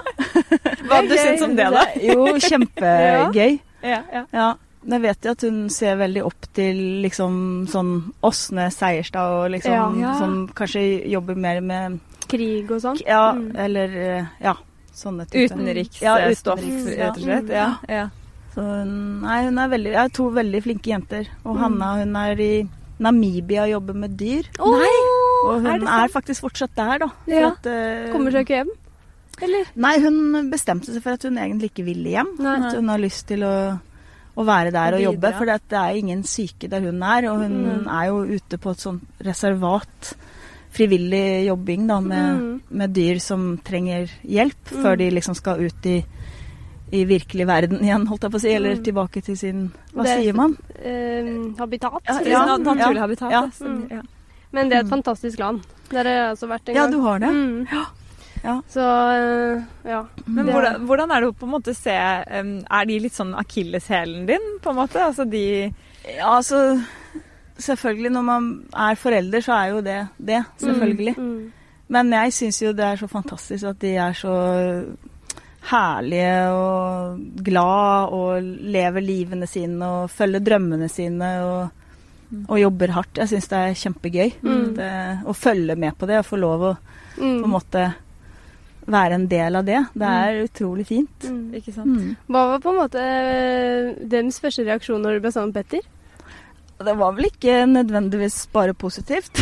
Hva hadde du syntes om det, da? Jo, kjempegøy. Ja, ja. Jeg vet jo at hun ser veldig opp til liksom sånn Åsne Seierstad og liksom Ja. Ja. som kanskje jobber mer med Krig og sånn? Ja, Mm. eller eh, ja, sånne typer. Utenriksstoff, Ja, utenriks, ja. rett og slett. Ja. ja. Så nei, hun er veldig Jeg har to veldig flinke jenter. Og Mm. Hanna hun er i Namibia og jobber med dyr. Nei! Og hun er er, faktisk fortsatt der, da. Ja. at, uh, Kommer seg ikke hjem? Eller? Nei, hun bestemte seg for at hun egentlig ikke ville hjem. Nei. At hun har lyst til å, å være der Og og jobbe. For det er ingen syke der hun er, og hun Mm. er jo ute på et sånt reservat frivillig jobbing da, med, Mm. med dyr som trenger hjelp, Mm. før de liksom skal ut i, i virkelig verden igjen, holdt jeg på å si. Eller Mm. tilbake til sin Hva Det er- sier man? Eh, habitat. Ja, ja, naturlig habitat. ja. ja, Mm. Men det er et Mm. fantastisk land. Der har jeg altså vært en Ja, gang. du har det? Mm. Ja. Så eh, ja. Men Det- hvordan, hvordan er det å på en måte se Er de litt sånn akilleshælen din, på en måte? Altså de Ja, altså Selvfølgelig, når man er forelder, så er jo det det. Selvfølgelig. Mm. Men jeg syns jo det er så fantastisk at de er så herlige og glad og lever livene sine og følger drømmene sine og, og jobber hardt. Jeg syns det er kjempegøy Mm. det, å følge med på det og få lov å Mm. på en måte være en del av det. Det er utrolig fint. Mm. Ikke sant? Mm. Hva var på en måte eh, deres første reaksjon når du ble sammen med Petter? Det var vel ikke nødvendigvis bare positivt.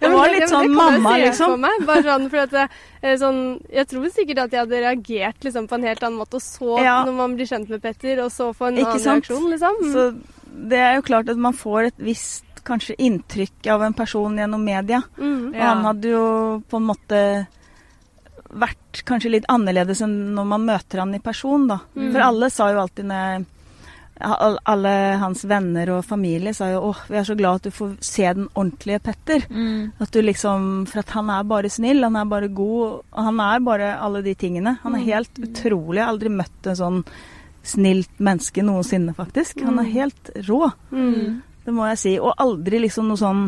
Det var litt sånn mamma, liksom. For meg, bare sånn, for at eh, sånn, jeg tror sikkert at jeg hadde reagert liksom, på en helt annen måte. Og så, Ja. når man blir kjent med Petter, og så få en Ikke annen sant? reaksjon, liksom. Mm. Så det er jo klart at man får et visst kanskje inntrykk av en person gjennom media. Mm. Og han hadde jo på en måte vært kanskje litt annerledes enn når man møter han i person, da. Mm. For alle sa jo alltid når Alle hans venner og familie sa jo åh, vi er så glad at du får se den ordentlige Petter. Mm. At du liksom, For at han er bare snill, han er bare god, og han er bare alle de tingene. Han er helt utrolig. Jeg har aldri møtt en sånn snilt menneske noensinne, faktisk. Han er helt rå. Mm. Det må jeg si. Og aldri liksom noe sånn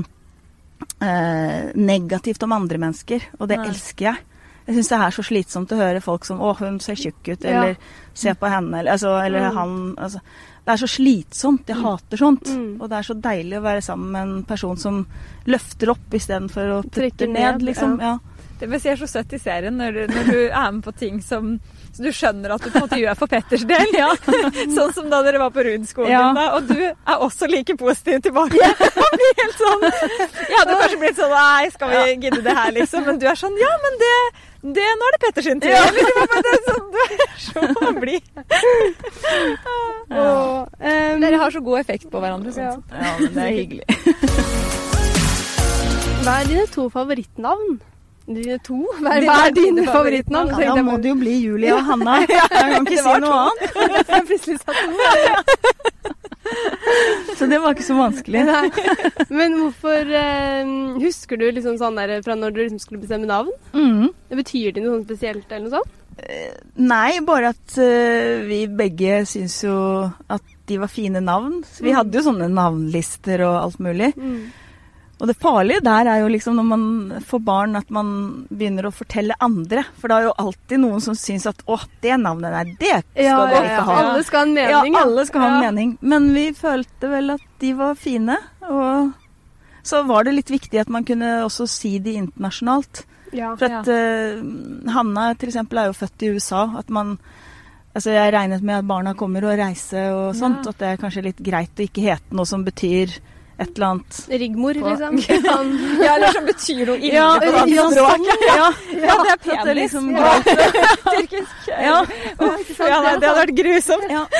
eh, negativt om andre mennesker. Og det Nei. elsker jeg. Jeg syns det er så slitsomt å høre folk som 'Å, hun ser tjukk ut', Ja. eller 'Se på henne', eller, altså, eller Mm. han altså, Det er så slitsomt. Jeg hater sånt. Mm. Og det er så deilig å være sammen med en person som løfter opp istedenfor å putte ned, ned, liksom. ja. Ja. Det vil si er så søtt i serien når, du- når du er med på ting som så du skjønner at du på en måte gjør for Petters del. sånn som da dere var på Rudskogen. Ja. Da, og du er også like positiv tilbake. Man blir helt sånn Jeg hadde kanskje blitt sånn Nei, skal vi gidde det her, liksom? Men du er sånn Ja, men det, det Nå er det Petters sin tur. Liksom, er sånn, du er så blid. Ehm, Dere har så god effekt på hverandre. Sånn. ja. ja, men det er hyggelig. Hva er dine to favorittnavn? Dine to? Hva er, Dine- favorittnavn? Ja, da må det jo bli Julie og Hanna. Jeg kan ikke si noe annet. Jeg plutselig sa to. Så det var ikke så vanskelig. Nei. Men hvorfor eh, Husker du liksom sånn der fra når du liksom skulle bestemme navn? Mm. Det Betyr det noe sånn spesielt eller noe sånt? Nei, bare at uh, vi begge syns jo at de var fine navn. Så vi Mm. hadde jo sånne navnlister og alt mulig. Mm. Og det farlige der er jo liksom når man får barn at man begynner å fortelle andre. For det er jo alltid noen som syns at å, det navnet der, det skal Ja, du ja, ikke ja. ha. Alle skal ha en Ja, alle skal ha en mening. Men vi følte vel at de var fine. Og så var det litt viktig at man kunne også si de internasjonalt. Ja. For at eh, Hanna til eksempel er jo født i USA. At man Altså jeg regnet med at barna kommer og reiser og sånt. Ja. At det er kanskje litt greit å ikke hete noe som betyr et eller annet Rigmor, På- liksom. Sånn. Ja, eller som betyr noe ille Ja, på et ja, annet språk. ja, Ja, det er det er penis. liksom Ja. Tyrkisk. Ja. Ja, nei, det hadde vært grusomt. Ja.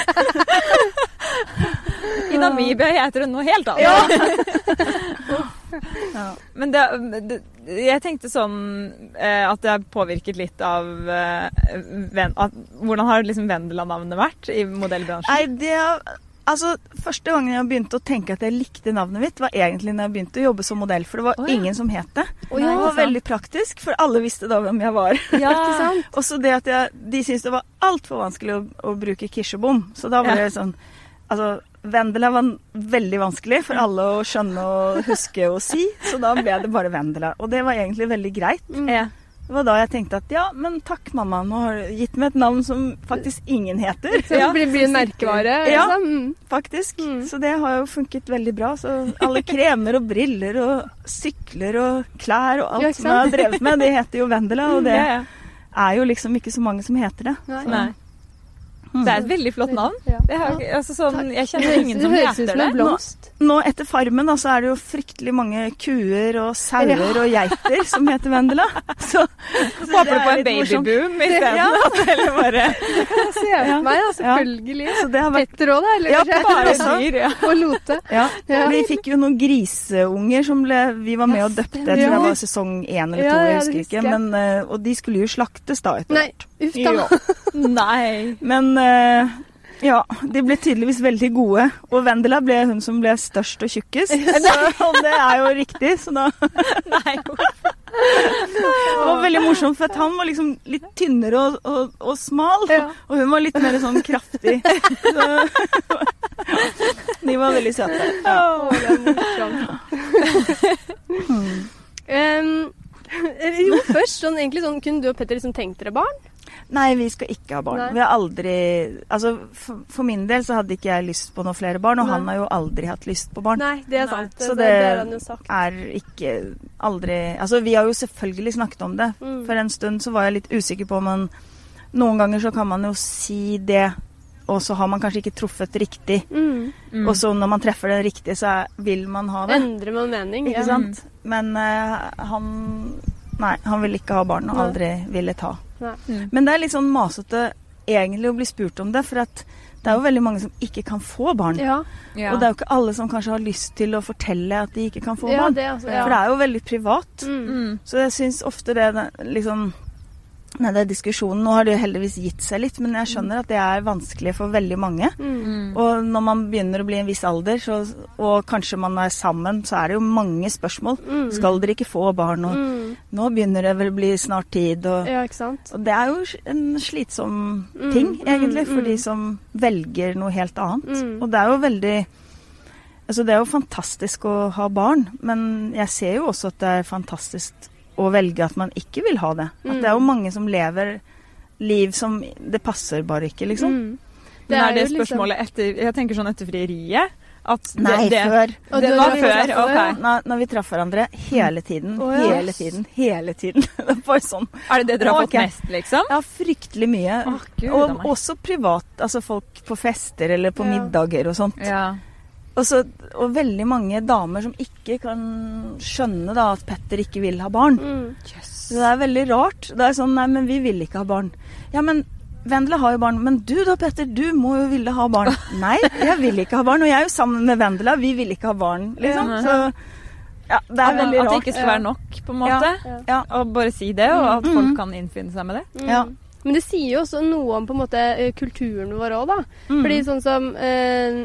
I Namibia heter hun noe helt annet. Ja. Men det, det, jeg tenkte sånn eh, at det har påvirket litt av eh, ven, at, Hvordan har liksom Vendela-navnet vært i modellbransjen? Nei, det Altså, Første gangen jeg begynte å tenke at jeg likte navnet mitt, var egentlig når jeg begynte å jobbe som modell. For det var oh, ja. ingen som het det. Å, det var veldig praktisk, for alle visste da hvem jeg var. Ja, Ikke sant? Og så det at jeg, de syntes det var altfor vanskelig å, å bruke kirsebom. Så da var Ja. det sånn Altså, Vendela var veldig vanskelig for alle å skjønne og huske og si, så da ble det bare Vendela. Og det var egentlig veldig greit. Ja. Det var da jeg tenkte at ja, men takk mamma, nå har du gitt meg et navn som faktisk ingen heter. Så det blir, blir en merkevare. Liksom. Ja, Faktisk. Mm. Så det har jo funket veldig bra. Så alle kremer og briller og sykler og klær og alt Ja, som jeg har drevet med, det heter jo Vendela, og det Ja, ja. er jo liksom ikke så mange som heter det. Nei. Nei. Det er et veldig flott navn. Det har, altså, sånn, jeg kjenner ingen som det heter det. Nå, Nå etter Farmen da, så er det jo fryktelig mange kuer og sauer og geiter som heter Vendela. Så, så Håper du på en babyboom isteden? Ja. Eller bare Jeg se for meg, da, selvfølgelig. Så det har vært Petter òg, da? Eller Ja, bare dyr, ja. Og Lote. Ja. Ja. Vi fikk jo noen griseunger som ble Vi var med og døpte, jeg tror det var sesong én eller to, jeg husker ikke. Men, eh, og de skulle jo slaktes da etter Nei, uff da. Ja. Nei. Men eh, ja, de ble tydeligvis veldig gode. Og Vendela ble hun som ble størst og tjukkest. Så, og det er jo riktig, så da Nei. Det var veldig morsomt, for han var liksom litt tynnere og, og, og smal. Ja. Og hun var litt mer sånn kraftig. Så, de var veldig søte. Ja. Å, det er morsomt. um, jo, først sånn, egentlig sånn, Kunne du og Petter liksom tenkt dere barn? Nei, vi skal ikke ha barn. Nei. Vi har aldri Altså, for, for min del så hadde ikke jeg lyst på noen flere barn, og Nei. han har jo aldri hatt lyst på barn. Nei, det er sant. så det, det- det. Er ikke aldri Altså, vi har jo selvfølgelig snakket om det. Mm. For en stund så var jeg litt usikker på men Noen ganger så kan man jo si det, og så har man kanskje ikke truffet riktig. Mm. Mm. Og så når man treffer det riktig, så er, vil man ha det. Endrer man mening? Ikke ja. sant? Men uh, han Nei, han vil ikke ha barn, og aldri ville ta. Mm. Men det er litt sånn masete egentlig å bli spurt om det, for at det er jo veldig mange som ikke kan få barn. Ja, Ja. Og det er jo ikke alle som kanskje har lyst til å fortelle at de ikke kan få ja, barn. det altså. Ja. For det er jo veldig privat. Mm. Mm. Så jeg syns ofte det det- liksom Nei, det er diskusjonen. Nå har det jo heldigvis gitt seg litt, men jeg skjønner at det er vanskelig for veldig mange. Mm. Mm. Og når man begynner å bli en viss alder, så, og kanskje man er sammen, så er det jo mange spørsmål. Mm. Skal dere ikke få barn? Og Mm. nå begynner det vel å bli snart tid. Og, Ja, og det er jo en slitsom Mm, ting, mm, egentlig, for mm. de som velger noe helt annet. Mm. Og det er jo veldig Altså, det er jo fantastisk å ha barn, men jeg ser jo også at det er fantastisk å velge at man ikke vil ha det. At det er jo Mm. mange som lever liv som Det passer bare ikke, liksom. Mm. Men er det spørsmålet liksom- spørsmålet etter Jeg tenker sånn etter frieriet. At det, Nei, det, før. Det, det var før. Okay. Ok. Når, når vi traff hverandre hele tiden, oh, yes. hele tiden, hele tiden. Det er bare sånn. Er det det dere har fått fått mest, liksom? Ja, fryktelig mye. Oh, Gud og også privat. Altså folk på fester eller på Ja. middager og sånt. Ja. Og, så, og veldig mange damer som ikke kan skjønne da at Petter ikke vil ha barn. Mm. Så det er veldig rart. Det er sånn Nei, men vi vil ikke ha barn. Ja, men Vendela har jo barn. Men du da, Petter, du må jo ville ha barn. Nei, jeg vil ikke ha barn. Og jeg er jo sammen med Vendela. Vi vil ikke ha barn, liksom. Ja. Så ja, det er At, veldig at det ikke skal være nok, på en måte. Ja. Ja. Og bare si det, og at Mm. folk kan innfinne seg med det. Mm. Ja. Men det sier jo også noe om på en måte eh, kulturen vår òg, da. Mm. Fordi sånn som eh,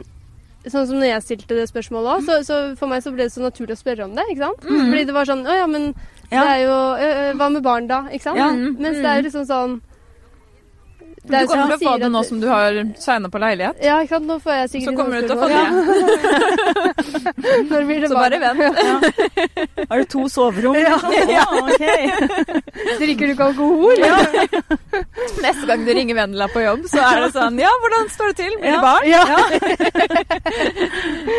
Sånn som når jeg stilte det spørsmålet òg, så, så for meg så ble det så naturlig å spørre om det. ikke sant? Fordi det var sånn Å ja, men Ja. det er jo Hva med barn, da? Ikke sant? Ja. Mens det er liksom sånn Du er kommer til å få det nå som du har signa på leilighet. Ja, ikke sant. Nå får jeg sikkert Så kommer du til å få det. Når blir det Så bare vent. Har du to soverom? Ja. Ja, ok. Drikker du ikke alkohol? Neste gang du ringer Vendela på jobb, så er det sånn Ja, hvordan står det til? Blir det Ja. barn? Ja.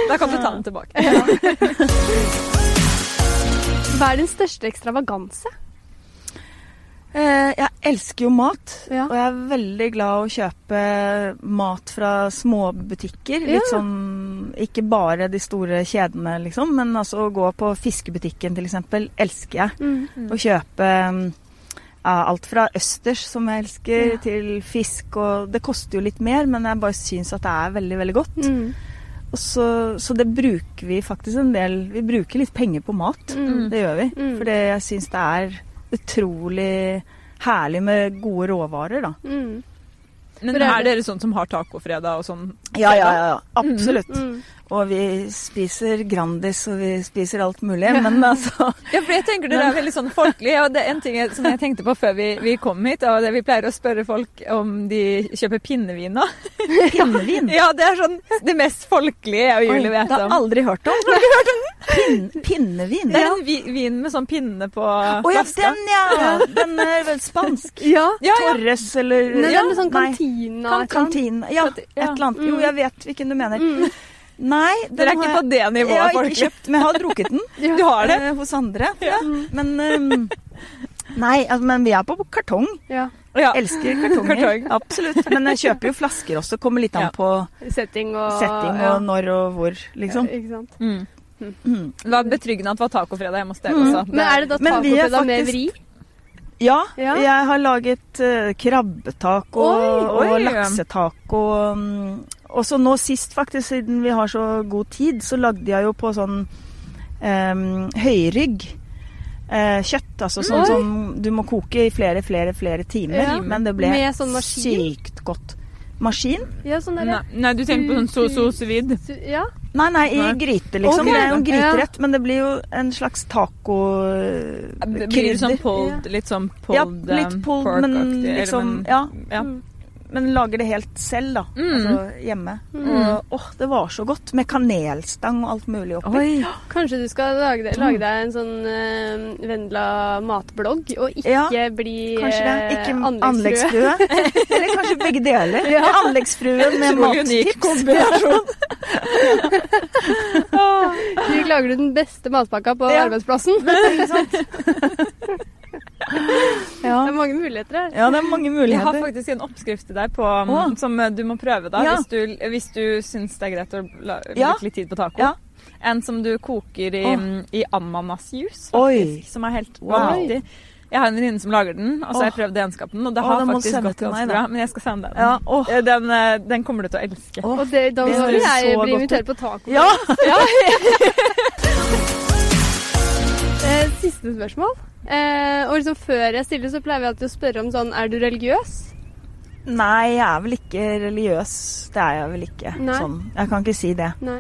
Da kan du ta den tilbake. Hva er din største ekstravaganse? Eh, jeg elsker jo mat, Ja. og jeg er veldig glad å kjøpe mat fra småbutikker. Litt Ja. sånn ikke bare de store kjedene, liksom, men altså å gå på fiskebutikken eksempel, elsker jeg. Mm. Å kjøpe mm, ja, alt fra østers, som jeg elsker, Ja. til fisk. Og det koster jo litt mer, men jeg bare syns at det er veldig, veldig godt. Mm. Og så, så det bruker vi faktisk en del Vi bruker litt penger på mat. Mm. Det gjør vi. Mm. Fordi jeg syns det er utrolig herlig med gode råvarer, da. Mm. Men er er dere sånn som har tacofredag og sånn? Ja, ja, ja. Absolutt. Mm. Og vi spiser Grandis, og vi spiser alt mulig. Men altså Ja, for jeg tenker dere er veldig sånn folkelige. Og det er en ting jeg, som jeg tenkte på før vi, vi kom hit, og det vi pleier å spørre folk om de kjøper pinnevin nå. Pinnevin. Ja, det er sånn det mest folkelige jeg og Julie vet om. det har har jeg om. Har du hørt om. Pinn, pinnevin? Det er en vi, vin med sånn pinne på Å ja, flaska. den ja! Den er vel spansk? Ja. Ja, ja. Torres eller Nei, ja, er sånn kantina. Kan, ikke sant? Ja, et eller annet. Jo, Mm. jeg vet hvilken du mener. Mm. Nei, Dere er ikke har på det nivået, jeg har ikke kjøpt, men jeg har drukket den Ja. Du har det? eh, hos andre. Ja. Men um, Nei, altså, men vi er på kartong. Ja. Ja. Elsker kartonger. Kartong. Absolutt. Men jeg kjøper jo flasker også. Kommer litt an Ja. på Setting og setting ja. og når og hvor, liksom. Ikke sant. Mm. Mm. Det var betryggende at det var tacofredag hjemme hos dere Mm. Men er det da tacofredag med vri? Ja, Ja. jeg har laget uh, krabbetaco og, og laksetaco. Um, og så nå sist, faktisk, siden vi har så god tid, så lagde jeg jo på sånn um, høyrygg. Uh, kjøtt, altså sånn Oi. som du må koke i flere, flere, flere timer. Ja. Men det ble sånn sykt godt. Maskin? Ja, sånn Nei, nei, du tenker på sånn so so sous vide. Ja. Nei, nei, i Nei. gryte, liksom. Okay. Det er jo en Ja. gryterett, men det blir jo en slags taco Blir det sånn pulled, litt sånn Ja, pulled litt um, pulled, um, pork-aktig, liksom men- Ja. ja. Men lager det helt selv, da. Mm. Altså hjemme. Mm. Og åh, det var så godt. Med kanelstang og alt mulig oppi. Oi. Kanskje du skal lage, lage deg en sånn uh, Vendela matblogg, og ikke Ja, bli eh, Ikke anleggsfrue. anleggsfrue. Eller kanskje begge deler. Ja. Anleggsfrue med mattips. Slik lager du den beste matpakka på Ja. arbeidsplassen. Ikke sant? Det er mange muligheter her. ja, det er mange Jeg har faktisk en oppskrift til deg på, Åh. som du må prøve da, Ja. hvis du, hvis du syns det er greit å la, Ja. bruke litt tid på taco. Ja. En som du koker i, Åh. um, i ananasjuice, Oi. faktisk. Som er helt Wow. vanvittig. Jeg har en venninne som lager den, og så har jeg prøvd egenskapen, og det har Åh, faktisk gått ganske bra. Men jeg skal sende deg den. Ja. Eh, Den, eh, den kommer du til å elske. Åh. Og det, da vil jeg bli invitert på taco. Ja! Ja! Eh, siste spørsmål. Eh, og liksom Før jeg stiller, så pleier vi alltid å spørre om sånn Er du religiøs? Nei, jeg er vel ikke religiøs. Det er jeg vel ikke. Nei. Sånn. Jeg kan ikke si det. Nei.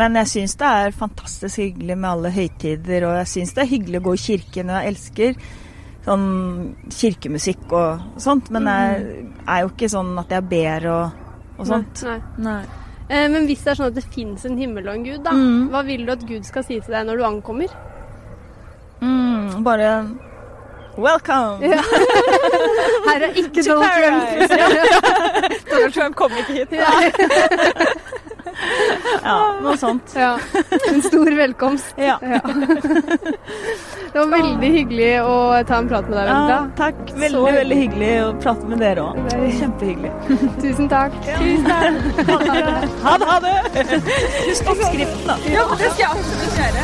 Men jeg syns det er fantastisk hyggelig med alle høytider, og jeg syns det er hyggelig å gå i kirken, og jeg elsker sånn kirkemusikk og sånt, men jeg er jo ikke sånn at jeg ber og, og sånt. Nei. Nei. Eh, men hvis det er sånn at det fins en himmel og en gud, da, Mm. hva vil du at Gud skal si til deg når du ankommer? Mm, bare Welcome! Ja. Her er ikke Donald Trump. Donald Trump kom ikke hit. Ja, noe sånt. Ja. En stor velkomst. Ja. Ja. Det var veldig hyggelig å ta en prat med deg, ja takk. Veldig, Så- veldig hyggelig å prate med dere òg. Det er- Kjempehyggelig. Tusen takk. Ha det! Ha det! Husk oppskriften, da. Ja, det skal jeg absolutt gjøre.